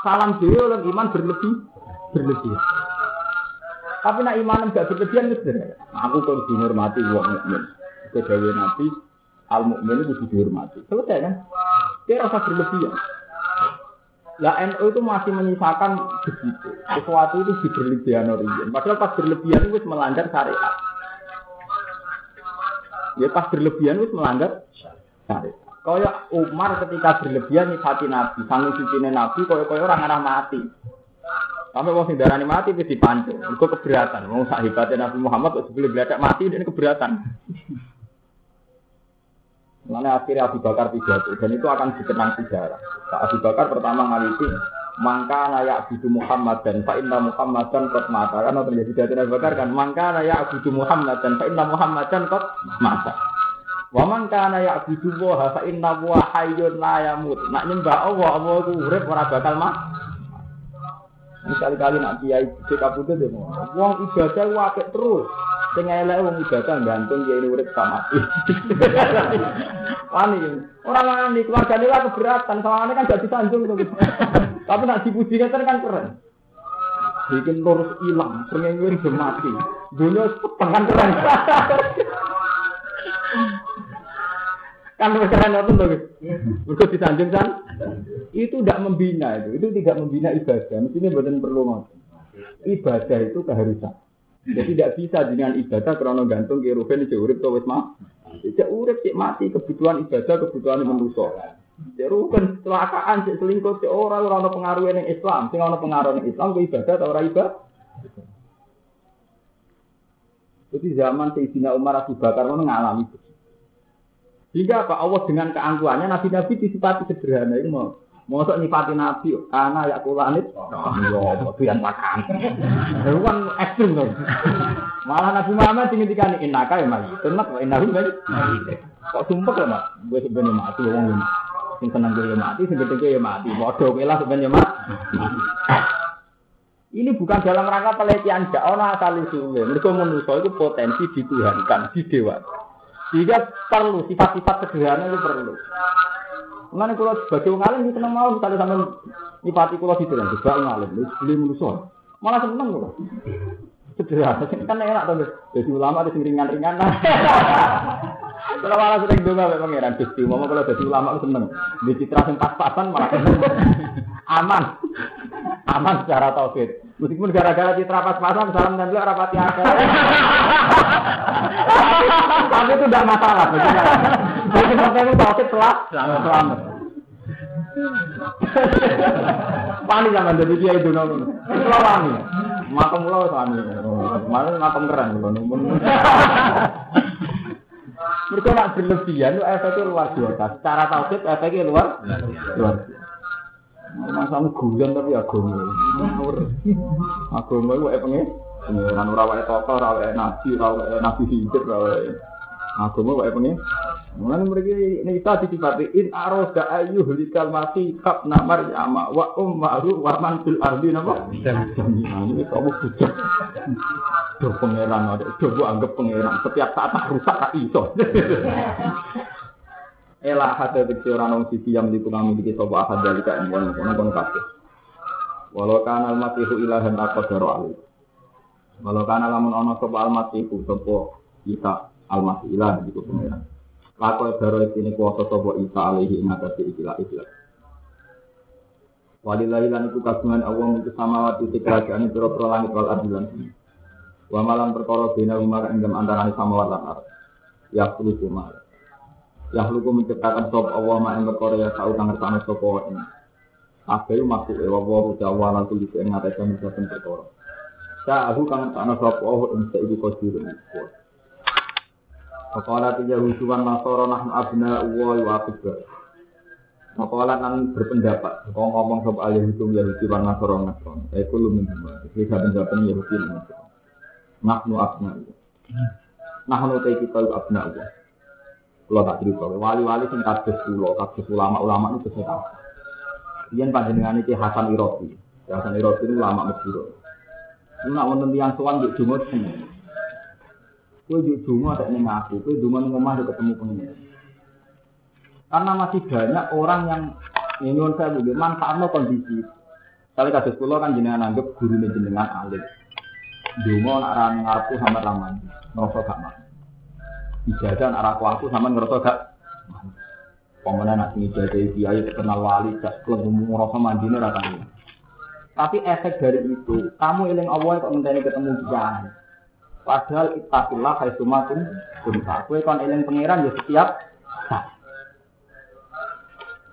Salam dewi oleh iman berlebih, berlebih. Tapi nak iman enggak berlebihan itu Aku kok dihormati wong mukmin kedawe Nabi al mukmin itu dihormati. Selesai kan? Dia rasa berlebihan. Lah NU itu masih menyisakan begitu. Sesuatu itu di berlebihan orang Padahal pas berlebihan itu melanggar syariat. Ya pas berlebihan itu melanggar syariat. Kaya Umar ketika berlebihan hati Nabi, sanggup suci Nabi, kaya kaya orang arah mati. Sampai mau sing mati wis dipancung. Itu keberatan. Mau sak Nabi Muhammad kok sebelum mati ini keberatan. Mana akhirnya Abu Bakar pidato dan itu akan dikenang sejarah. Abu Bakar pertama ngaliti mangka nayak Abu Muhammad dan Pak Inna Muhammad dan kot mata karena terjadi dari Abu Bakar kan mangka nayak Abu Muhammad dan Pak Inna Muhammad dan kot mata. Wa mangka nayak Abu Wah Pak Inna Wa Hayyun la yamut. Nak nyembah Allah Allah itu urip ora bakal mah. Sekali-kali nak kiai cek kabudut ya. Wong ibadah wae terus. Sing elek wong ibadah gantung ya ini urip sama. Wani. Orang wani keluargane lah keberatan, soalnya kan gak disanjung to. Tapi nak dipuji kan kan keren. Bikin lurus hilang, sengengin belum mati. Dunia setengah keren. kan keren itu tuh. Mergo disanjung kan. Itu tidak membina itu. Itu tidak membina ibadah. Mestinya badan perlu ngotot. Ibadah itu keharusan. Jadi tidak bisa dengan ibadah karena gantung ke rugen di urip to wis mah. Tidak urip cek mati kebutuhan ibadah kebutuhan manusia. Ya rukun kecelakaan, cek selingkuh, cek ora ora ono pengaruh ning Islam. Sing ono pengaruh ning Islam ku ibadah atau ora ibadah? Jadi zaman Sayyidina Umar Abu Bakar itu mengalami itu. Sehingga apa? Allah dengan keangkuhannya Nabi-Nabi disifati sederhana itu mau Mosok nyifati Nabi, karena ya kulanit, ya itu yang makan. Itu kan ekstrim tuh. Malah Nabi Muhammad tinggi nih, inaka ya mati. Tenang, inahu mati. Kok sumpah ya mak? Gue sebenarnya mati, wong ini. Sing seneng gue mati, sing gede gue mati. Bodoh gue lah sebenarnya mati. Ini bukan dalam rangka pelecehan jak ono asal usulnya. Mereka manusia itu potensi dituhankan, didewa. Sehingga perlu sifat-sifat sederhana itu perlu. Mengenai kalau sebagai wong alim seneng mau misalnya sampai nyipati kulo di dalam juga wong alim, beli manusa. Malah seneng kulo. Sederhana kan enak tuh. Jadi ulama ada ringan-ringan. Kalau malah sering juga mek pangeran Gusti, mau kalau jadi ulama seneng. Di citra sing pas-pasan malah. Aman. Aman secara tauhid. Meskipun gara-gara citra pas-pasan salam dan rapati akal. Tapi itu tidak masalah. Jadi penting itu tauhid telah selamat. Wani zaman jadi kiai itu nopo. Kalau wani, makam mulo wani. Mana makam keren mulo nopo. Mereka nak berlebihan, efeknya luar biasa. Secara tauhid efeknya luar luar biasa. Masalah guyon tapi agama. Agama itu nih? Pengiran ora wae tokoh, ora wae nabi, ora wae nabi hidup, ora wae agama wae pengen. Mulane mriki nisa disifati in aroda ayu hulikal mati kap namar yama wa ummaru wa man fil ardi napa? Ini kamu bujak. Do pangeran ada, do anggap pangeran. Setiap saat tak rusak tak iso. Elah hati diksi orang sisi yang dikurang miliki sopa ahad dari kain kono kono kono kabeh. Walau kan al masihu ilahan tak kodaro alih. Walau kan lamun ono sopa al masihu sopa kita al masih ilah gitu pengiran. Lakoi baro ini kuasa sopa isa alaihi ingatasi ikilah ikilah. Walillahi lan iku kagungan Allah mung samawati kerajaan pira-pira langit wal ardi lan Wa malam perkara bina umar ing antarané samawat lan. Ya. Ya menciptakan sop Allah ma perkara ya tau kang ngertane sapa ing. Kabeh maksud e wa wa jawa lan saben perkara. Aku kang ngertane sapa Allah ing saiki kodir Faqala Yahudi wan Nasara nahnu abna wa wa akbar. Faqala nan berpendapat, kok ngomong sapa Yahudi Yahudi wan Nasara Nasara. Iku lu minum. Iki saben-saben Yahudi Nasara. Nahnu abna. Nahnu te kita abna wa. Kulo tak cerita, wali-wali sing kados kulo, kados ulama-ulama itu kesehatan. Iyan panjenengan iki Hasan Irobi. Hasan Irobi itu ulama Mesir. Lu nak wonten tiyang sowan di Jumat seneng. Kowe di Jumat tak ning aku, kowe dungo ning omah ketemu pengen. Karena masih banyak orang yang ingin saya budi manfaatnya kondisi. Kali kasus pulau kan jenengan anggap guru jenengan alim. Dungo nak rame ngarpu sama raman, ngerasa gak mah. Ijadah nak raku aku sama ngerasa gak. Pemenang nak jadi kiai terkenal wali, gak kelemu ngerasa mandine rasanya. Tapi efek dari itu, kamu eling Allah kok ngenteni ketemu dia. Padahal ittaqillah haitsumatum kunta. Kowe kon eling pangeran ya setiap saat.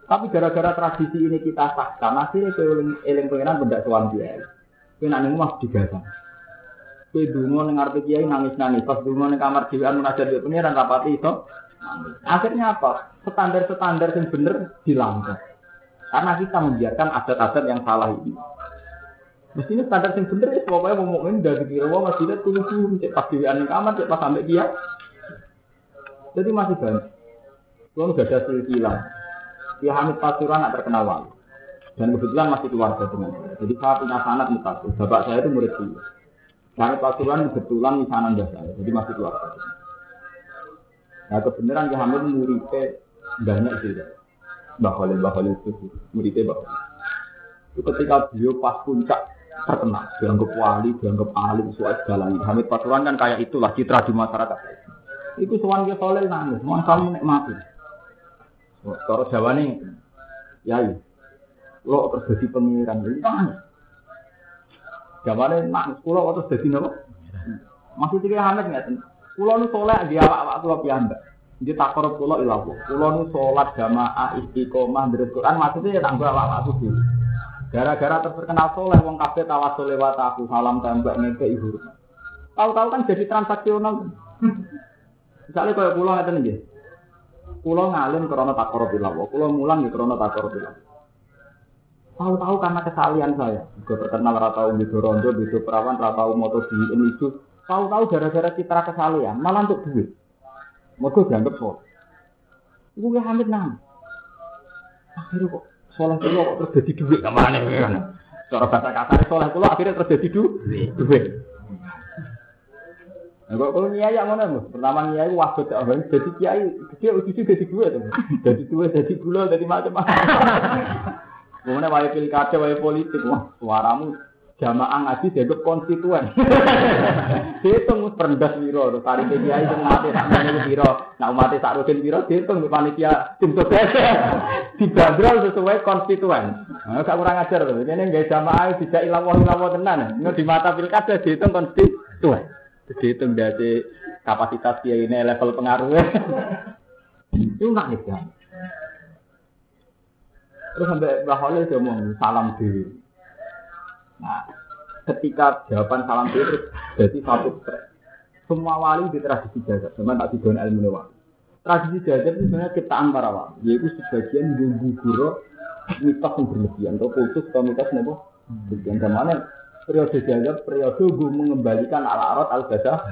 Tapi gara-gara tradisi ini kita sahkan, akhirnya kowe eling eling pangeran benda suwan dia. Kowe nak ning omah digasan. Kowe dungo ning arep kiai nangis-nangis, pas dungo ning kamar dhewean munajat di pangeran rapati iso. Akhirnya apa? Standar-standar yang bener dilanggar. Karena kita membiarkan adat-adat yang salah ini. Mestinya standar yang bener ya, pokoknya mau mukmin dari kira wah masih ada tunggu cek pas ning kamar, cek pas sampai dia. Jadi masih banyak. Kalau nggak ada silsilah, Ya Hamid Pasuruan tak terkenal wali. Dan kebetulan masih keluarga dengan saya. Jadi saya punya sanat mutasil. Bapak saya itu murid dulu. Hamid Pasuruan kebetulan misanan dah saya. Jadi masih keluarga. Nah kebenaran Ya Hamid muridnya banyak sih. Mbah Khalil, Mbah Khalil itu muridnya Mbah. Itu ketika beliau pas puncak terkenal, dianggap wali, dianggap alim, sesuai segalanya. Hamid Pasuruan kan kayak itulah citra di masyarakat. Itu sewan ke Khalil nangis, mau kamu nikmati. Cara Jawa nih, ya lo terus jadi pengiran jadi kan. Jawa nih nak kulo terus jadi nopo. Masih tiga hamid nggak tuh. Kulo nu soleh dia awak awak kulo piambak. Iki takor kula ilah. Kula nu salat jamaah istiqomah dari Quran maksudnya ya tak bawa aku sih. Gara-gara terkenal soleh wong kabeh tawasul lewat aku salam tembak ngeke ibu. Tahu-tahu kan jadi transaksional. Misalnya kayak pulau ngeten nggih. Pulau ngalim karena takor bilah, pulau mulang ya karena takor bilah. Tahu-tahu karena kesalian saya, juga terkenal ratau di rondo, di perawan, ratau moto di ini itu. Tahu-tahu gara-gara citra kesalian, malah untuk duit. Mereka dianggap soleh. Ibu ya Hamid nang. Akhirnya kok soleh itu kok terus jadi duit ke mana kan? Cara bahasa kasar soleh itu akhirnya terus jadi duit. Nah, kalau nyai yang mana Pertama nyai waktu tak orang jadi kiai, dia uji jadi duit tuh. Jadi duit, jadi gula, jadi macam-macam. Kemudian wajib pilkada, wajib politik, wah suaramu jamaah ngaji dianggap konstituen. Dihitung perendah biro, terus tari kiai itu mati tak menjadi biro, nah umat tak rutin biro dihitung di panitia tim sukses dibanderol sesuai konstituen. Nah, gak kurang ajar tuh. Ini nggak jamaah tidak ilawah ilawah tenan. Ini di mata pilkada dihitung konstituen. Dihitung dari kapasitas kiai ini level pengaruhnya. Itu nggak nih Terus sampai Khalil dia ngomong salam diri. Nah, ketika jawaban salam itu terus jadi satu stres. Semua wali di tradisi jagat, cuma tak didon ilmu wali. Tradisi jagat itu sebenarnya ciptaan para wali, yaitu sebagian bumbu guru mitos yang berlebihan, atau khusus atau mitos nebo. Dan mana periode jagat, periode gue mengembalikan ala arot al gasa.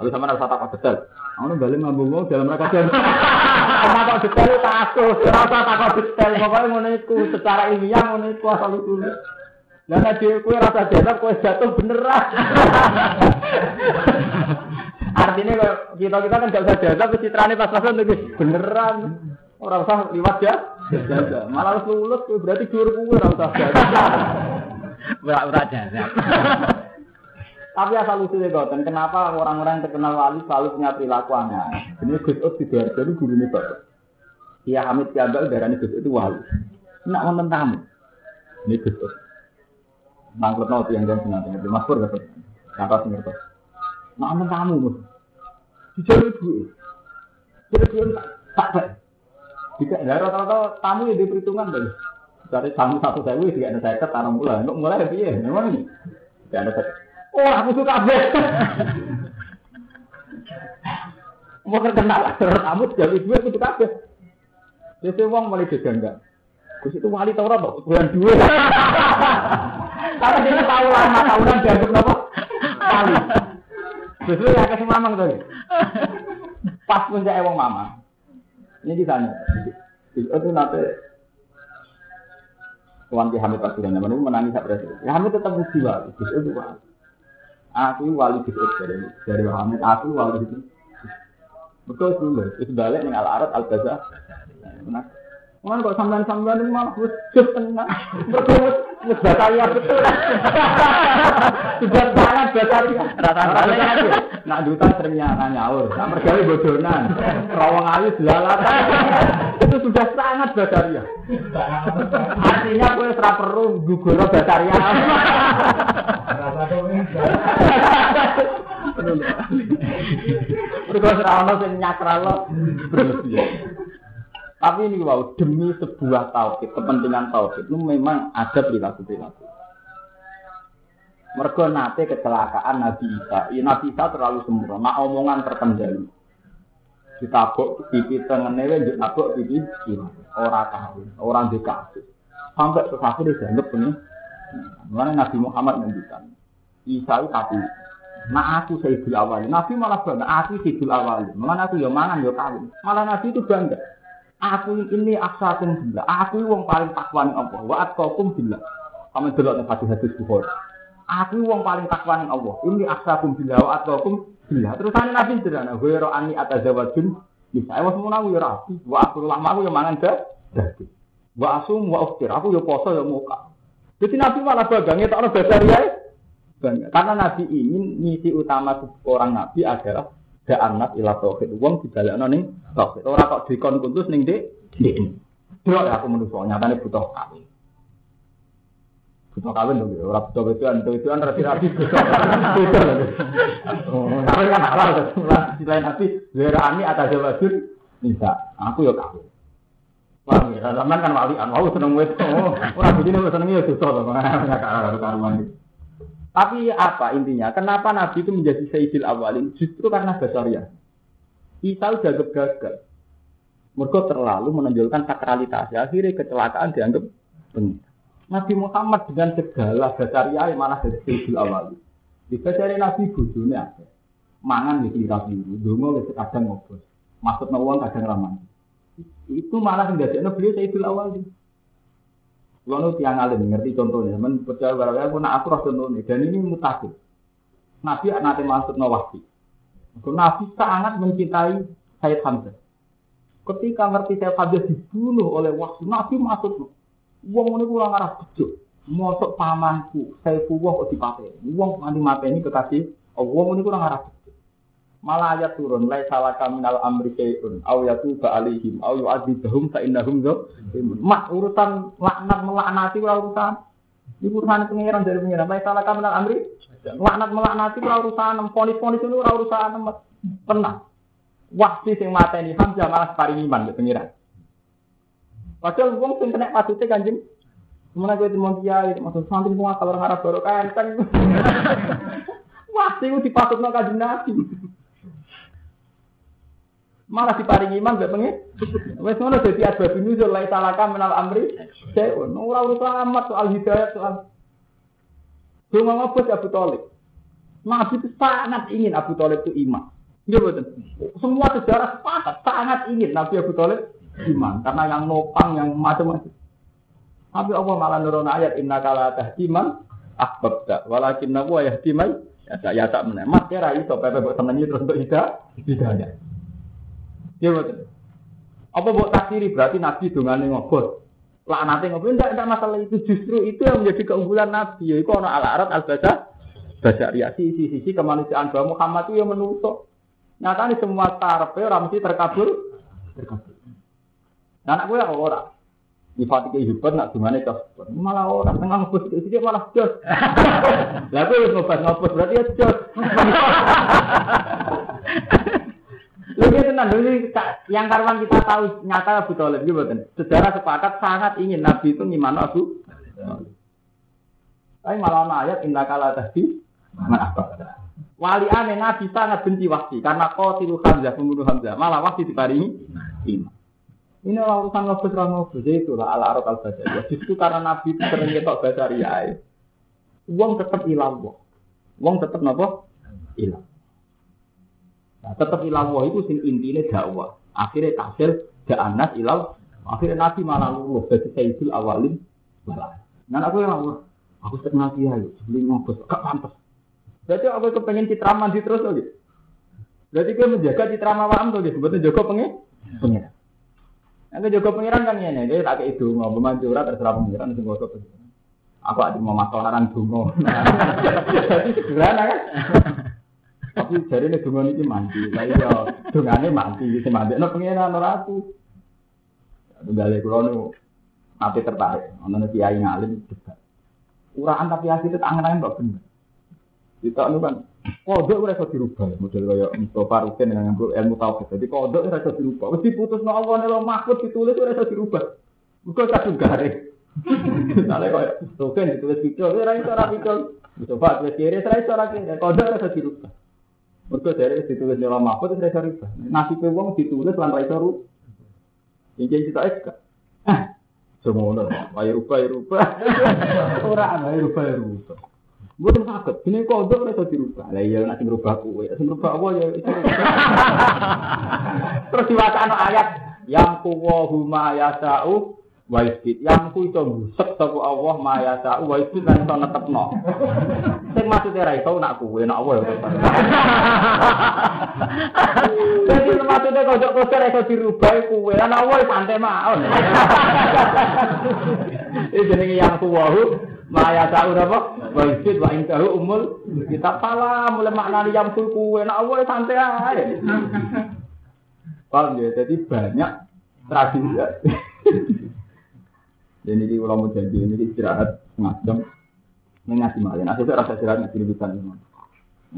Lalu sama rasa takut betul. Aku balik ngambung dalam rangka jagat. Takut detail takut, rasa takut detail. Pokoknya ngono secara ilmiah ngono itu asal usulnya. Lah nek kue rasa jatuh kue jatuh beneran. Artinya kalau kita kita kan gak usah jatuh citrane pas-pasan tuh beneran. Orang usah liwat ya. Malah harus lulus berarti juru kue orang usah jatuh. Berak-berak jatuh. Tapi asal usulnya goten, kenapa orang-orang yang terkenal wali selalu punya perilaku aneh? Ini Gus Ud di Sidoarjo itu guru bapak. Iya Hamid Kiambal darahnya Gus itu wali. Nak wonten tamu. Ini Gus Ud. Nangkut nol yang jangan senang dengan Mas Pur dapat. Kata ngertos. Nak wonten tamu mus. Dijaluk duit. Jadi duit tak tak. Jika ada rata-rata tamu yang diperhitungkan dari dari tamu satu sewu tidak ada saya taruh mulai. Untuk mulai ya, memang ini. Tidak ada saya. Oh, aku suka kabeh. Mau terkenal tamu jadi gue kudu kabeh. Jadi uang mulai enggak. Gus itu wali tau kok bulan dua. Tapi dia tahu lama tahunan dianggap apa? Wali. Gus ya kasih mamang tuh. Pas pun saya wong mama. Ini ditanya. Itu nanti Tuan Ki Hamid Pasuruan, namanya menangis sak presiden. Ya Hamid tetap mesti wali, Gus itu wali. Aku wali Gus dari dari Hamid, aku wali itu. Betul dulu, itu balik dengan al-arat al-baza. Mana kok sampean-sampean itu malah wis tenang. Mergo wis bataria betul. Sudah sangat bataria. Rata-rata nak duta sering nyaur, nak mergawe bodonan. Rawang ayu jelalatan. Itu sudah sangat bataria. Artinya kowe ora perlu gugur bataria. Mergo ora ono sing berlebihan. Tapi ini wow, demi sebuah tauhid, kepentingan tauhid itu memang ada perilaku-perilaku. Mereka nate kecelakaan Nabi Isa. Ya, Nabi Isa terlalu sempurna, omongan terkendali. Ditabuk pipi tengene wae ditabuk pipi kiri. Ora tahu, orang dikasih. Sampai sesuatu dianggap ini. Mana Nabi Muhammad menunjukkan. Isa itu tapi Nah aku Sayyidul Awal. Nabi malah bangga, aku Sayyidul Awal. Mana aku ya mangan ya kawin. Malah Nabi itu bangga. Aku ini aksakum bila. Aku wong paling takwa ning Allah. Wa atqakum bila. Kamu delok ning hadis hadis Bukhari. Aku wong paling takwa ning Allah. Ini aksakum bila wa atqakum bila. Terus ana Nabi sederhana, wa ra ani atazawajun. Bisa ayo semua aku ya rapi. Wa aku lama aku ya mangan. Dadi. Wa asum wa uftir. Aku ya poso ya muka. Jadi Nabi malah bagangnya tak ada dasar ya. Karena Nabi ingin misi utama seorang Nabi adalah anak ila tauhid. Wong dibalekno ning tauhid. Ora kok dikon kuntus ning dik dik. Delok ya aku menungso nyatane butuh kawin. Butuh kawin dong, orang butuh betuan, butuh betuan rapi-rapi. Beda loh. Oh, kawin kan halal, selain nabi, zerani atas jawabin, bisa. Aku ya kawin. Paham ya, zaman kan walian, wow seneng wes, oh, orang begini seneng ya susah nggak karuan Tapi apa intinya? Kenapa Nabi itu menjadi Sayyidil Awalin? Justru karena basariah. Isa udah gagal. Mereka terlalu menonjolkan sakralitas. Akhirnya kecelakaan dianggap benar. Nabi Muhammad dengan segala basariah malah jadi Sayyidil Awalin. Di basariah Nabi bujune ada. Mangan di kira biru, dongo wis kadang ngobos. Maksud uang kadang ramah. Itu malah menjadi beliau Sayyidil Awalin. Kalau tiang alim ngerti contohnya, men percaya barang aku nak aku roh contohnya, dan ini mutakhir. Nabi nanti masuk nawasi. Nabi sangat mencintai Sayyid Hamzah. Ketika ngerti Sayyid Hamzah dibunuh oleh Wahsi, Nabi masuk. Wong ini kurang arah bejo. Mosok pamanku, Saifullah kok dipateni. Wong nganti mateni kekasih, wong ini kurang arah bejo. Malah ayat turun, lai salah kaminal amri syai'un, au yatuba alihim, au yu'adzibahum fa innahum. Mak urusan laknat melaknati ora urusan. Ini urusan pengiran dari pengiran. Lai salah kaminal amri, laknat melaknati ora urusan, ponis-ponis itu ora urusan, tenang. Wahsi sing mateni Hamzah malah paring iman ke pengiran. Padahal wong sing kena patute Kanjeng Ke mana gue timon kiai, maksud santri semua kalau harap baru kan kan. Wah, itu dipatutno kanjeng Nabi malah diparingi iman gak pengen. Wes ngono dadi asbab nuzul lai talaka menal amri. Saya ora urusan amat soal hidayah soal. Cuma ngapa Abu Talib. Nabi itu sangat ingin Abu Talib itu iman. Iya betul. Semua sejarah sepakat sangat ingin Nabi Abu Talib iman karena yang nopang yang macam-macam. Tapi Allah malah nurun ayat inna kala tahdiman ahbabta walakin nabu yahdi man ya tak ya tak meneh. Mas kira iso pepe mbok senengi terus untuk hidayah. Ya betul. Apa buat takdiri berarti Nabi dongane ngobot. nanti ngobot enggak enggak masalah itu justru itu yang menjadi keunggulan Nabi. Yaitu ono al arat al baca baca riasi sisi-sisi kemanusiaan bahwa Muhammad itu yang menusuk. Nyata ini semua tarpe orang mesti terkabul. Terkabul. Nah, anak gue ya orang. Nifati kehidupan nak gimana itu malah orang tengah ngobot itu dia malah jos. Lalu gue ngobot ngobot berarti ya jos. Lagi tenang, ini yang karuan kita tahu nyata Abu Talib gitu kan. Sejarah sepakat sangat ingin Nabi itu gimana Abu. Tapi malah ayat indah kala tadi Wali aneh Nabi sangat benci wahsi karena kau tiru Hamzah pembunuh Hamzah malah wahsi diparingi iman. Ini urusan ngobus orang ngobus jadi itu lah ala arok al ya Justru karena Nabi sering ketok bahasa riai. Uang tetap hilang, uang tetap nopo hilang. Nah, tetap ilallah itu sing intinya dakwah. Akhirnya tafsir anas ilal. Akhirnya Nabi malah luluh dari Sayyidul Awalin. Malah. Nah aku yang Allah. Aku setengah yuk. Sebelum ngobos. Gak pantas. Berarti aku kepengen citra mandi terus lagi. Berarti gue menjaga citra mawam tuh gitu. Sebetulnya jaga pengen. Pengen. Yang jaga pengiran kan ini, dia tak itu mau bermanjura terserah pengiran sing gosok. Aku ada mau masuk orang dungo. Jadi sederhana kan. Tapi jari ini dungan ini mandi. Lah iya, dungane mandi. Si mandi, no pengiran ora aku. Tunggal kulo nu nanti tertarik. Ono kiai ngalim debat. Uraan tapi hasil itu angen-angen kok bener. Kita nu kan kodok ora iso dirubah model kaya Mustafa Rukin dengan ilmu tauhid. Jadi kodok ora iso dirubah. Wis diputusno Allah nek mahfud ditulis ora iso dirubah. Muga kadung garing. Misalnya kaya Rukin ditulis video ora iso ora video. Mustafa tulis kiri ora iso ora kiri. Kodok ora iso dirubah. Mereka dari ditulis di dalam mahfud itu rasa riba. Nasi pewong ditulis lan rasa ru. Ini kita eka. Semua orang, bayar rupa, bayar rupa. Orang bayar rupa, bayar rupa. Bukan sakit, ini kodok rasa dirubah. Lah iya nanti merubah kue, merubah apa ya. Terus diwacana ayat yang kuwahuma yasau wa yang ku iso busek sapa Allah maya ta wa isbit lan iso netepno. Sing maksude ra iso nak kuwe nak apa ya? Jadi maksudnya kok kok ora iso dirubah kuwe lan apa santai maon Iki jenenge yang kuwahu maya ta ora apa? Wa isbit wa intahu umul kita pala mulai maknani yang kuwe nak apa santai ae. Paham ya, jadi banyak tradisi. Jadi ini ulama janji ini istirahat. Ini ngaji malin. Asal itu rasa istirahat ngaji rebutan.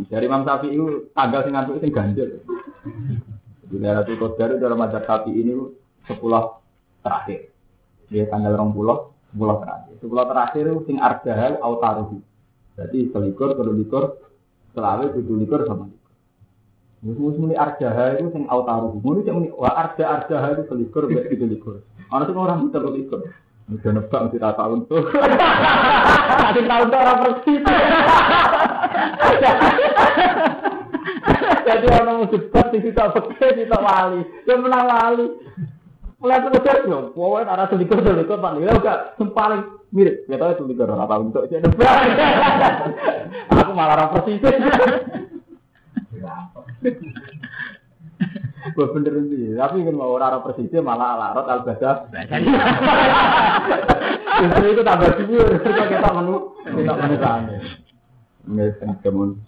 Dari Imam Syafi'i itu tanggal sing ngantuk sing ganjil. Di Qadar itu dalam mazhab Syafi'i ini sepuluh terakhir. Dia tanggal rong puluh, sepuluh terakhir. Sepuluh terakhir itu sing ardahal autaruhu. Jadi selikur, kedulikur, selawe, kudulikur sama likur. Mus muni arjaha itu sing autaruhu. Muni cek muni wa arja arjaha itu selikur, bet. Ana sing orang bisa selikur. Udah nebak mesti tak tahun tuh. Nanti tahun tuh orang persis. Jadi orang mau debat di kita pakai kita wali, dia menang wali. Mulai terus yo, pokoknya arah selikur selikur pak Lila enggak paling mirip. Ya tahu selikur orang tahun tuh jadi debat. Aku malah orang persis. Gue bener sih, tapi kan mau orang persisnya malah alarot al badah. Justru itu tambah subur, kita menu, kita menu sana. Nggak, kemun.